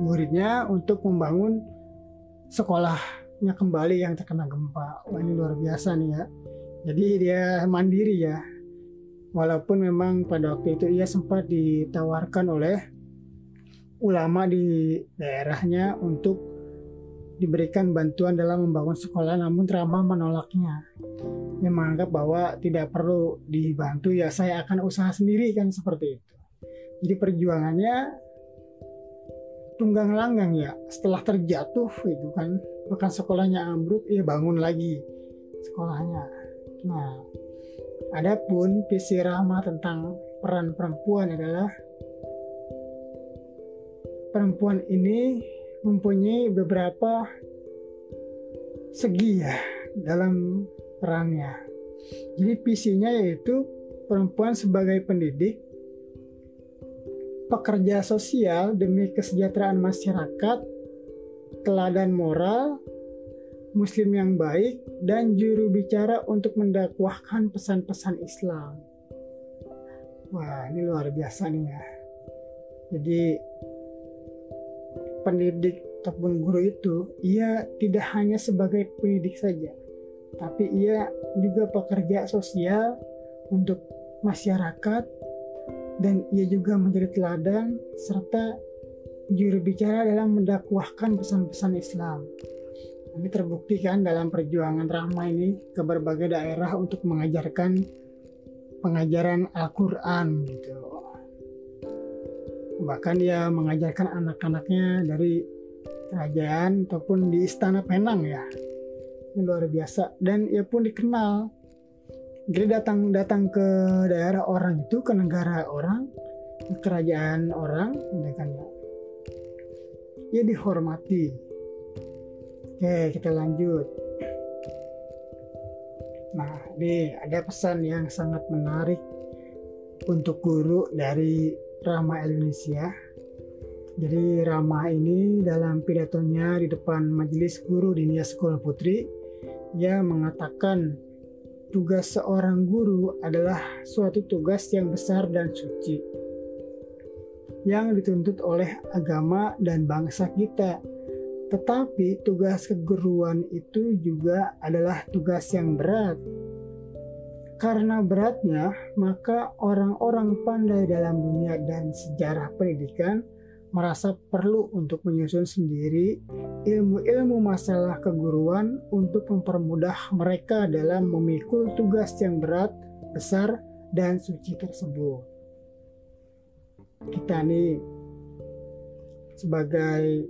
muridnya untuk membangun kembali yang terkena gempa. Wah ini luar biasa nih ya. Jadi dia mandiri ya. Walaupun memang pada waktu itu ia sempat ditawarkan oleh ulama di daerahnya untuk diberikan bantuan dalam membangun sekolah namun Rama menolaknya. Dia menganggap bahwa tidak perlu dibantu ya saya akan usaha sendiri kan seperti itu. Jadi perjuangannya tunggang langgang ya setelah terjatuh itu kan bahkan sekolahnya ambruk ia bangun lagi sekolahnya. Nah, adapun visi Rama tentang peran perempuan adalah perempuan ini mempunyai beberapa segi ya dalam perannya. Jadi visinya yaitu perempuan sebagai pendidik, pekerja sosial demi kesejahteraan masyarakat, teladan moral, muslim yang baik, dan juru bicara untuk mendakwahkan pesan-pesan Islam. Wah, ini luar biasa nih ya. Jadi pendidik ataupun guru itu ia tidak hanya sebagai pendidik saja tapi ia juga pekerja sosial untuk masyarakat dan ia juga menjadi teladan serta juru bicara dalam mendakwahkan pesan-pesan Islam. Ini terbukti kan dalam perjuangan Rahma ini ke berbagai daerah untuk mengajarkan pengajaran Al-Quran gitu. Bahkan dia mengajarkan anak-anaknya dari kerajaan ataupun di istana Penang ya. Ini luar biasa. Dan ia pun dikenal. Jadi datang datang ke daerah orang itu ke negara orang ke kerajaan orang ia dihormati. Oke kita lanjut. Nah ini ada pesan yang sangat menarik untuk guru dari Rama Indonesia. Jadi Rama ini dalam pidatonya di depan majelis guru di Nia Sekolah Putri ia mengatakan tugas seorang guru adalah suatu tugas yang besar dan suci yang dituntut oleh agama dan bangsa kita. Tetapi tugas keguruan itu juga adalah tugas yang berat. Karena beratnya, maka orang-orang pandai dalam dunia dan sejarah pendidikan merasa perlu untuk menyusun sendiri ilmu-ilmu masalah keguruan untuk mempermudah mereka dalam memikul tugas yang berat, besar, dan suci tersebut. Kita nih sebagai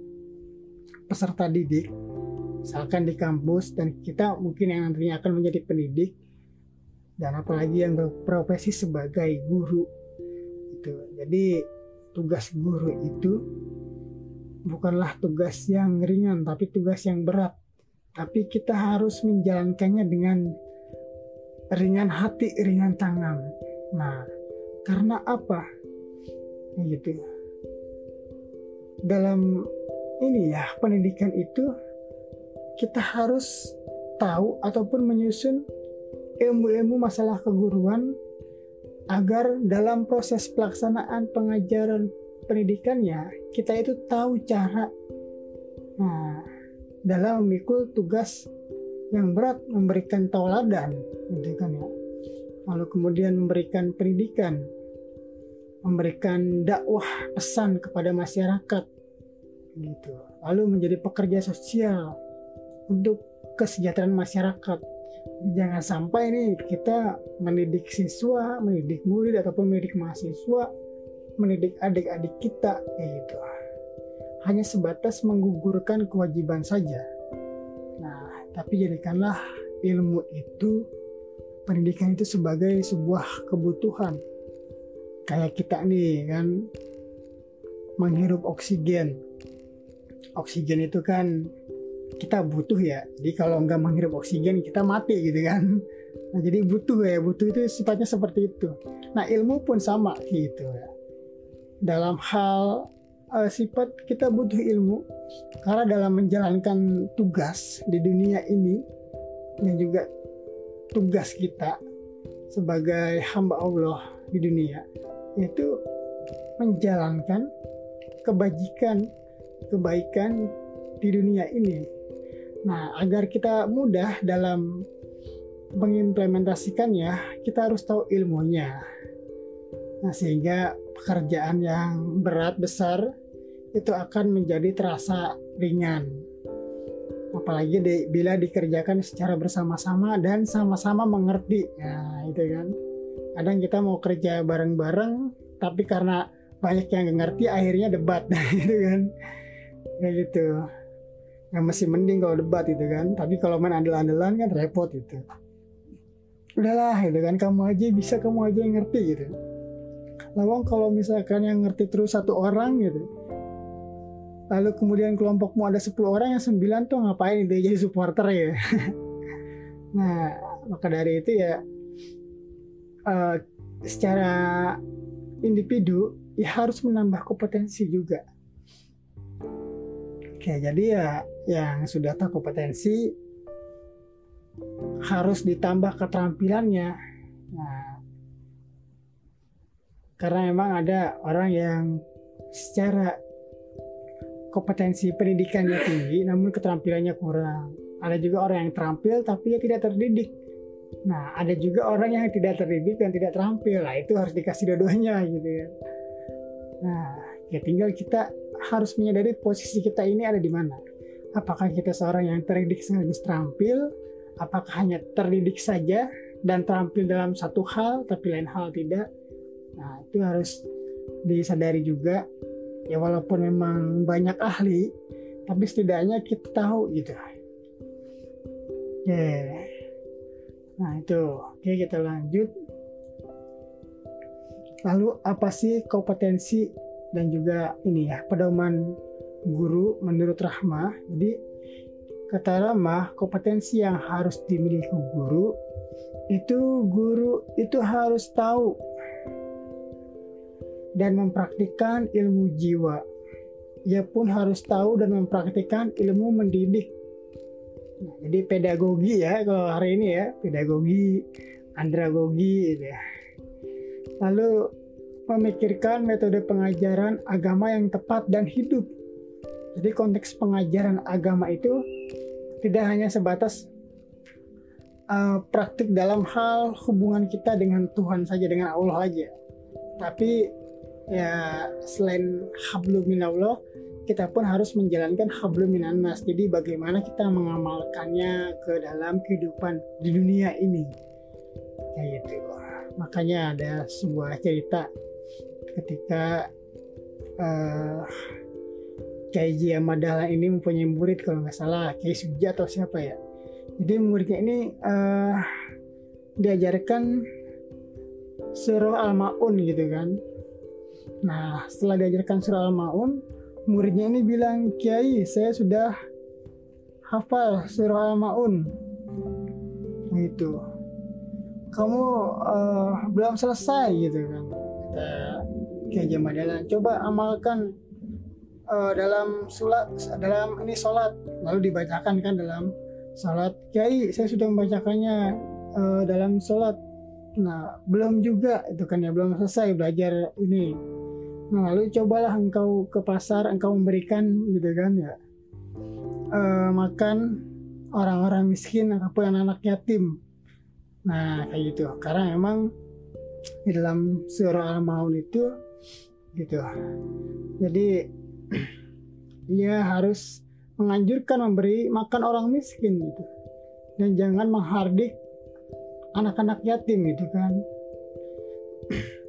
peserta didik, misalkan di kampus dan kita mungkin yang nantinya akan menjadi pendidik dan apalagi yang berprofesi sebagai guru itu. Jadi tugas guru itu bukanlah tugas yang ringan tapi tugas yang berat. Tapi kita harus menjalankannya dengan ringan hati ringan tangan. Nah karena apa gitu dalam ini ya pendidikan itu kita harus tahu ataupun menyusun ilmu-ilmu masalah keguruan agar dalam proses pelaksanaan pengajaran pendidikannya kita itu tahu cara nah dalam memikul tugas yang berat memberikan tauladan gitu kan ya. Lalu kemudian memberikan pendidikan memberikan dakwah pesan kepada masyarakat gitu lalu menjadi pekerja sosial untuk kesejahteraan masyarakat jangan sampai nih kita mendidik siswa, mendidik murid ataupun mendidik mahasiswa, mendidik adik-adik kita gitu. Hanya sebatas menggugurkan kewajiban saja. Nah, tapi jadikanlah ilmu itu pendidikan itu sebagai sebuah kebutuhan. Kayak kita nih kan. Menghirup oksigen. Oksigen itu kan kita butuh ya. Jadi kalau nggak menghirup oksigen kita mati gitu kan. Nah jadi butuh ya butuh itu sifatnya seperti itu. Nah ilmu pun sama gitu ya. Dalam hal uh, sifat kita butuh ilmu karena dalam menjalankan tugas di dunia ini dan juga tugas kita sebagai hamba Allah di dunia yaitu menjalankan kebajikan kebaikan di dunia ini Nah, agar kita mudah dalam mengimplementasikannya, kita harus tahu ilmunya. Nah, sehingga pekerjaan yang berat besar itu akan menjadi terasa ringan. Apalagi di, bila dikerjakan secara bersama-sama dan sama-sama mengerti. Nah, itu kan. Kadang kita mau kerja bareng-bareng, tapi karena banyak yang ngerti, akhirnya debat. gitu kan. Kayak gitu. Yang masih mending kalau debat gitu kan. Tapi kalau main andel-andelan kan repot gitu. Udahlah gitu kan. Kamu aja bisa kamu aja yang ngerti gitu. Lawang kalau misalkan yang ngerti terus satu orang gitu. Lalu kemudian kelompokmu ada 10 orang yang 9 tuh ngapain? Itu jadi supporter ya. Nah maka dari itu ya uh, secara individu ya harus menambah kompetensi juga Oke, jadi ya yang sudah tahu kompetensi harus ditambah keterampilannya. Nah, karena memang ada orang yang secara kompetensi pendidikannya tinggi namun keterampilannya kurang. Ada juga orang yang terampil tapi dia tidak terdidik. Nah, ada juga orang yang tidak terdidik dan tidak terampil. Nah, itu harus dikasih dua-duanya gitu ya. Nah, ya tinggal kita harus menyadari posisi kita ini ada di mana. Apakah kita seorang yang terdidik sekaligus terampil? Apakah hanya terdidik saja dan terampil dalam satu hal tapi lain hal tidak nah itu harus disadari juga ya walaupun memang banyak ahli tapi setidaknya kita tahu gitu ya nah itu. Oke kita lanjut. Lalu apa sih kompetensi dan juga ini ya pedoman guru menurut Rahma? Jadi kata Rahma kompetensi yang harus dimiliki guru itu guru itu harus tahu dan mempraktikkan ilmu jiwa. Ia pun harus tahu dan mempraktikkan ilmu mendidik jadi pedagogi ya kalau hari ini ya pedagogi andragogi gitu ya lalu memikirkan metode pengajaran agama yang tepat dan hidup. Jadi konteks pengajaran agama itu tidak hanya sebatas uh, praktik dalam hal hubungan kita dengan Tuhan saja dengan Allah aja. Tapi ya selain hablum minallah kita pun harus menjalankan hablum minannas. Jadi bagaimana kita mengamalkannya ke dalam kehidupan di dunia ini. Kayak gitu. Makanya ada sebuah cerita ketika uh, Kiai Ji Amadala ini mempunyai murid kalau nggak salah Kiai Suja atau siapa ya jadi muridnya ini uh, diajarkan surah Al-Maun gitu kan nah setelah diajarkan surah Al-Maun muridnya ini bilang Kiai saya sudah hafal surah Al-Maun. Gitu. Kamu uh, belum selesai gitu kan. Kiai Jamadalan coba amalkan uh, dalam sulat dalam ini sholat lalu dibacakan kan dalam sholat Kiai saya sudah membacakannya uh, dalam sholat nah belum juga itu kan ya belum selesai belajar ini nah lalu cobalah engkau ke pasar engkau memberikan gitu kan ya. Uh, makan orang-orang miskin ataupun anak-anak yatim. Nah kayak gitu. Karena memang di dalam surah al-maun itu gitu. Jadi ia harus menganjurkan memberi makan orang miskin gitu. Dan jangan menghardik anak-anak yatim gitu kan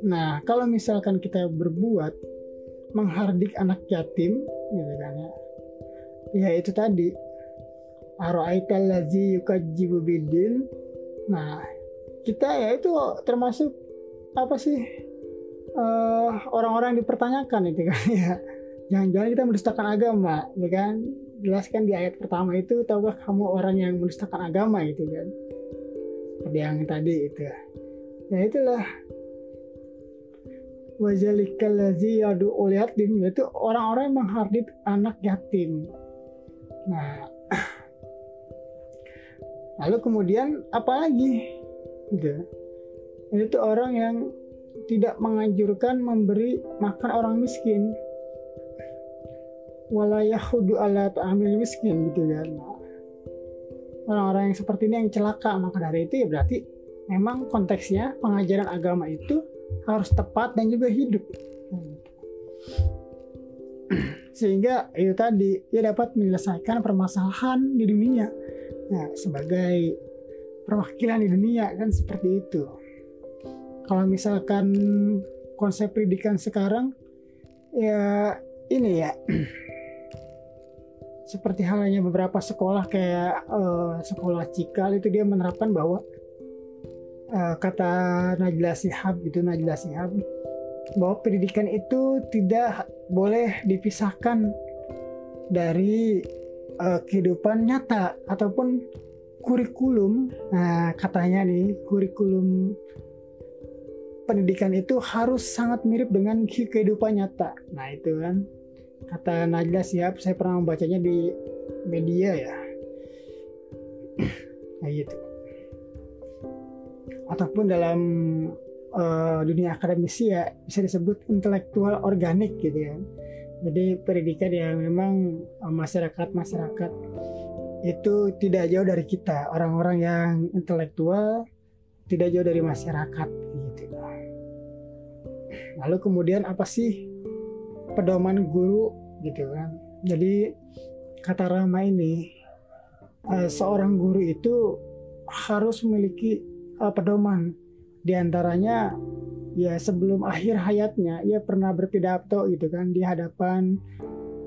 nah kalau misalkan kita berbuat menghardik anak yatim gitu kan ya. Ya itu tadi. Aro'aital lazi yukajibu bidin Nah kita ya itu termasuk apa sih uh, orang-orang dipertanyakan itu kan ya. Jangan-jangan kita mendustakan agama ya kan? Jelaskan di ayat pertama itu tahukah kamu orang yang mendustakan agama gitu kan? Seperti yang tadi itu. Ya itulah wajalikal lazi yadu yatim yaitu orang-orang yang menghardit anak yatim. Nah lalu kemudian apa lagi? Gitu. Itu orang yang tidak menganjurkan memberi makan orang miskin. Walayahudu ala ta'amil miskin gitu kan. Orang-orang yang seperti ini yang celaka maka dari itu ya berarti memang konteksnya pengajaran agama itu harus tepat dan juga hidup. Sehingga itu tadi ia dapat menyelesaikan permasalahan di dunia. Nah, sebagai perwakilan di dunia kan seperti itu. Kalau misalkan konsep pendidikan sekarang ya ini ya. Seperti halnya beberapa sekolah kayak uh, sekolah Cikal itu dia menerapkan bahwa uh, kata Najla Sihab gitu Najla Sihab bahwa pendidikan itu tidak boleh dipisahkan dari uh, kehidupan nyata ataupun kurikulum nah katanya nih kurikulum pendidikan itu harus sangat mirip dengan kehidupan nyata. Nah itu kan kata Najla siap saya pernah membacanya di media ya. nah gitu. Ataupun dalam uh, dunia akademisi ya bisa disebut intelektual organik gitu ya. Jadi pendidikan yang memang uh, masyarakat-masyarakat itu tidak jauh dari kita. Orang-orang yang intelektual tidak jauh dari masyarakat gitu. Lalu kemudian apa sih pedoman guru gitu kan? Jadi kata Rama ini uh, seorang guru itu harus memiliki uh, pedoman. Di antaranya ya sebelum akhir hayatnya ia pernah berpidato gitu kan di hadapan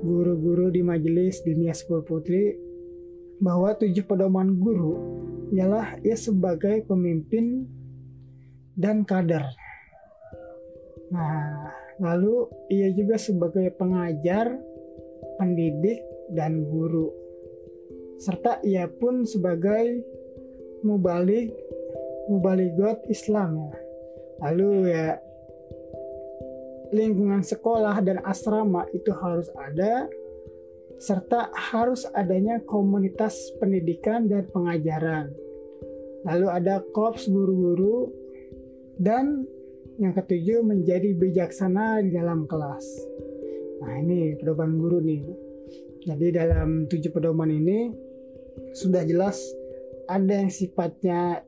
guru-guru di majelis dunia sekolah putri bahwa tujuh pedoman guru ialah ia sebagai pemimpin dan kader. Nah, lalu ia juga sebagai pengajar, pendidik, dan guru. Serta ia pun sebagai mubalik, mubaligot Islam ya. Lalu ya lingkungan sekolah dan asrama itu harus ada serta harus adanya komunitas pendidikan dan pengajaran. Lalu ada korps guru-guru dan yang ketujuh menjadi bijaksana di dalam kelas. Nah ini pedoman guru nih. Jadi dalam tujuh pedoman ini sudah jelas ada yang sifatnya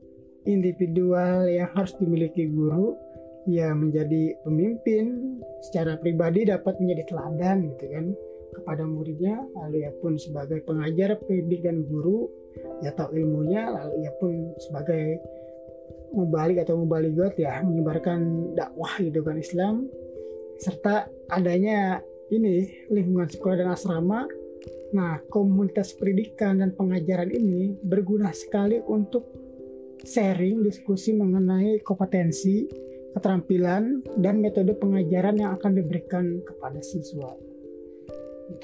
individual yang harus dimiliki guru ya menjadi pemimpin secara pribadi dapat menjadi teladan gitu kan kepada muridnya lalu ia pun sebagai pengajar pendidik dan guru ya tahu ilmunya lalu ia pun sebagai mubalik atau mubaligot ya menyebarkan dakwah gitu kan Islam. Serta adanya ini lingkungan sekolah dan asrama. Nah komunitas pendidikan dan pengajaran ini berguna sekali untuk sharing diskusi mengenai kompetensi keterampilan dan metode pengajaran yang akan diberikan kepada siswa.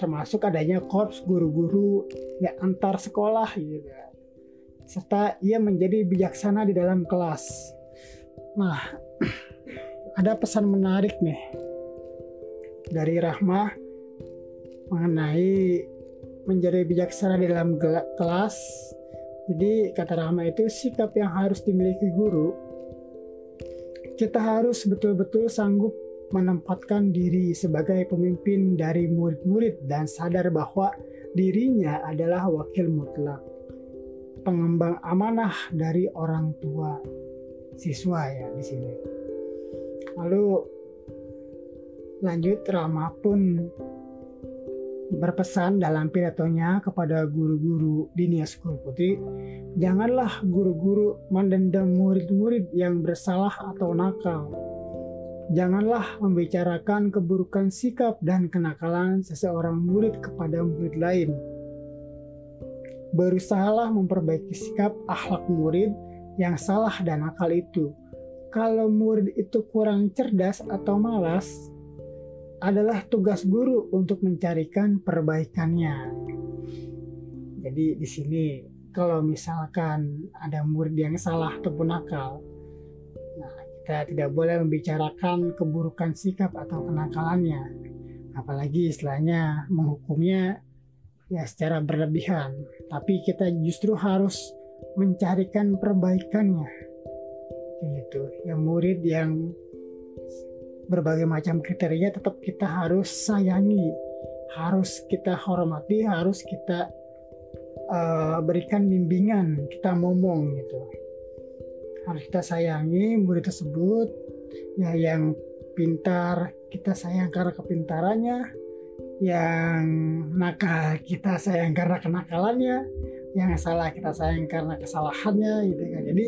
Termasuk adanya korps guru-guru ya antar sekolah gitu serta ia menjadi bijaksana di dalam kelas. Nah ada pesan menarik nih dari Rahmah mengenai menjadi bijaksana di dalam kelas jadi kata Rahmah itu sikap yang harus dimiliki guru kita harus betul-betul sanggup menempatkan diri sebagai pemimpin dari murid-murid dan sadar bahwa dirinya adalah wakil mutlak, pengembang amanah dari orang tua siswa ya di sini. Lalu lanjut Rama pun berpesan dalam pidatonya kepada guru-guru di Nia Sekolah Putri, janganlah guru-guru mendendam murid-murid yang bersalah atau nakal Janganlah membicarakan keburukan sikap dan kenakalan seseorang murid kepada murid lain. Berusahalah memperbaiki sikap akhlak murid yang salah dan nakal itu. Kalau murid itu kurang cerdas atau malas, adalah tugas guru untuk mencarikan perbaikannya. Jadi di sini kalau misalkan ada murid yang salah ataupun nakal, kita tidak boleh membicarakan keburukan sikap atau kenakalannya, apalagi istilahnya menghukumnya ya secara berlebihan. Tapi kita justru harus mencarikan perbaikannya. Gitu. Yang murid yang berbagai macam kriteria tetap kita harus sayangi, harus kita hormati, harus kita uh, berikan bimbingan, kita ngomong gitu. Harus kita sayangi murid tersebut ya yang pintar kita sayang karena kepintarannya yang nakal kita sayang karena kenakalannya yang salah kita sayang karena kesalahannya gitu kan. Jadi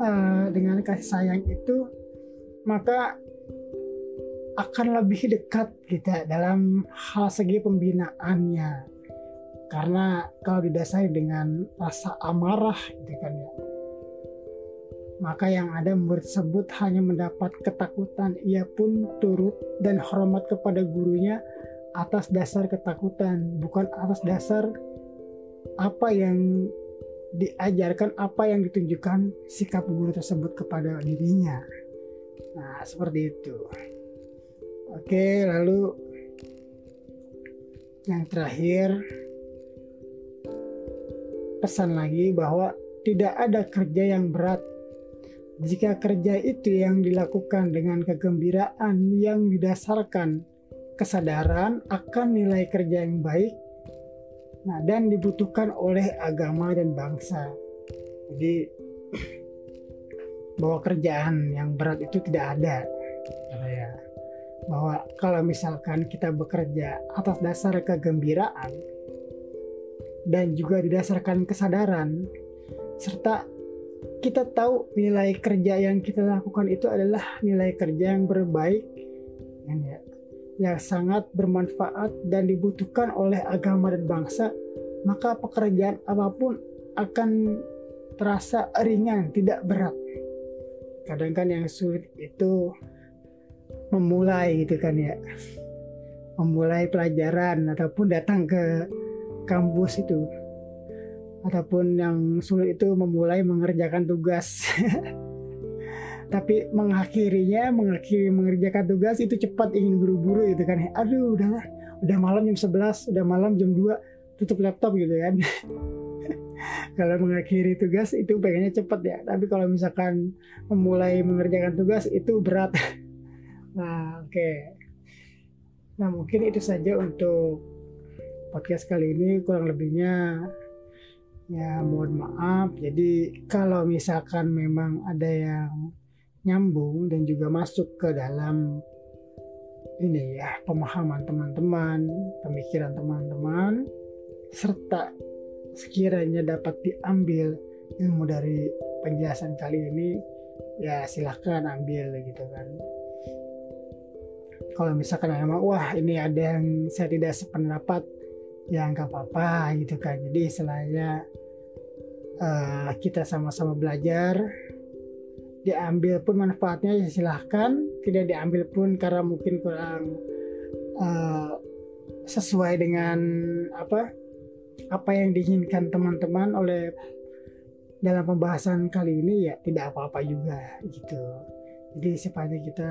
uh, dengan kasih sayang itu maka akan lebih dekat kita dalam hal segi pembinaannya karena kalau didasari dengan rasa amarah gitu kan ya maka yang ada murid tersebut hanya mendapat ketakutan. Ia pun turut dan hormat kepada gurunya atas dasar ketakutan, bukan atas dasar apa yang diajarkan, apa yang ditunjukkan sikap guru tersebut kepada dirinya. Nah, seperti itu. Oke, lalu yang terakhir pesan lagi bahwa tidak ada kerja yang berat jika kerja itu yang dilakukan dengan kegembiraan yang didasarkan kesadaran akan nilai kerja yang baik nah, dan dibutuhkan oleh agama dan bangsa. Jadi bahwa kerjaan yang berat itu tidak ada. Ya. Bahwa kalau misalkan kita bekerja atas dasar kegembiraan dan juga didasarkan kesadaran serta kita tahu nilai kerja yang kita lakukan itu adalah nilai kerja yang berbaik ya, yang sangat bermanfaat dan dibutuhkan oleh agama dan bangsa maka pekerjaan apa pun akan terasa ringan tidak berat kadang kan yang sulit itu memulai gitu kan ya. Memulai pelajaran ataupun datang ke kampus itu. Ataupun yang sulit itu memulai mengerjakan tugas. Tapi mengakhirinya mengakhiri mengerjakan tugas itu cepat ingin buru-buru gitu kan aduh udahlah udah malam jam 11 udah malam jam 2 tutup laptop gitu kan. Kalau mengakhiri tugas itu pengennya cepat ya. Tapi kalau misalkan memulai mengerjakan tugas itu berat nah oke. Okay. nah mungkin itu saja untuk podcast kali ini. Kurang lebihnya ya mohon maaf. Jadi kalau misalkan memang ada yang nyambung dan juga masuk ke dalam ini ya pemahaman teman-teman pemikiran teman-teman serta sekiranya dapat diambil ilmu dari penjelasan kali ini ya silahkan ambil gitu kan kalau misalkan memang wah ini ada yang saya tidak sependapat ya nggak apa-apa gitu kan. Jadi istilahnya uh, kita sama-sama belajar diambil pun manfaatnya ya silahkan. Tidak diambil pun karena mungkin kurang uh, sesuai dengan apa apa yang diinginkan teman-teman oleh dalam pembahasan kali ini ya tidak apa-apa juga gitu. Jadi sifatnya kita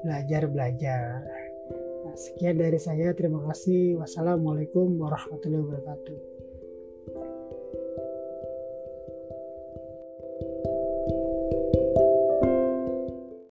belajar belajar Sekian dari saya, terima kasih. Wassalamualaikum warahmatullahi wabarakatuh.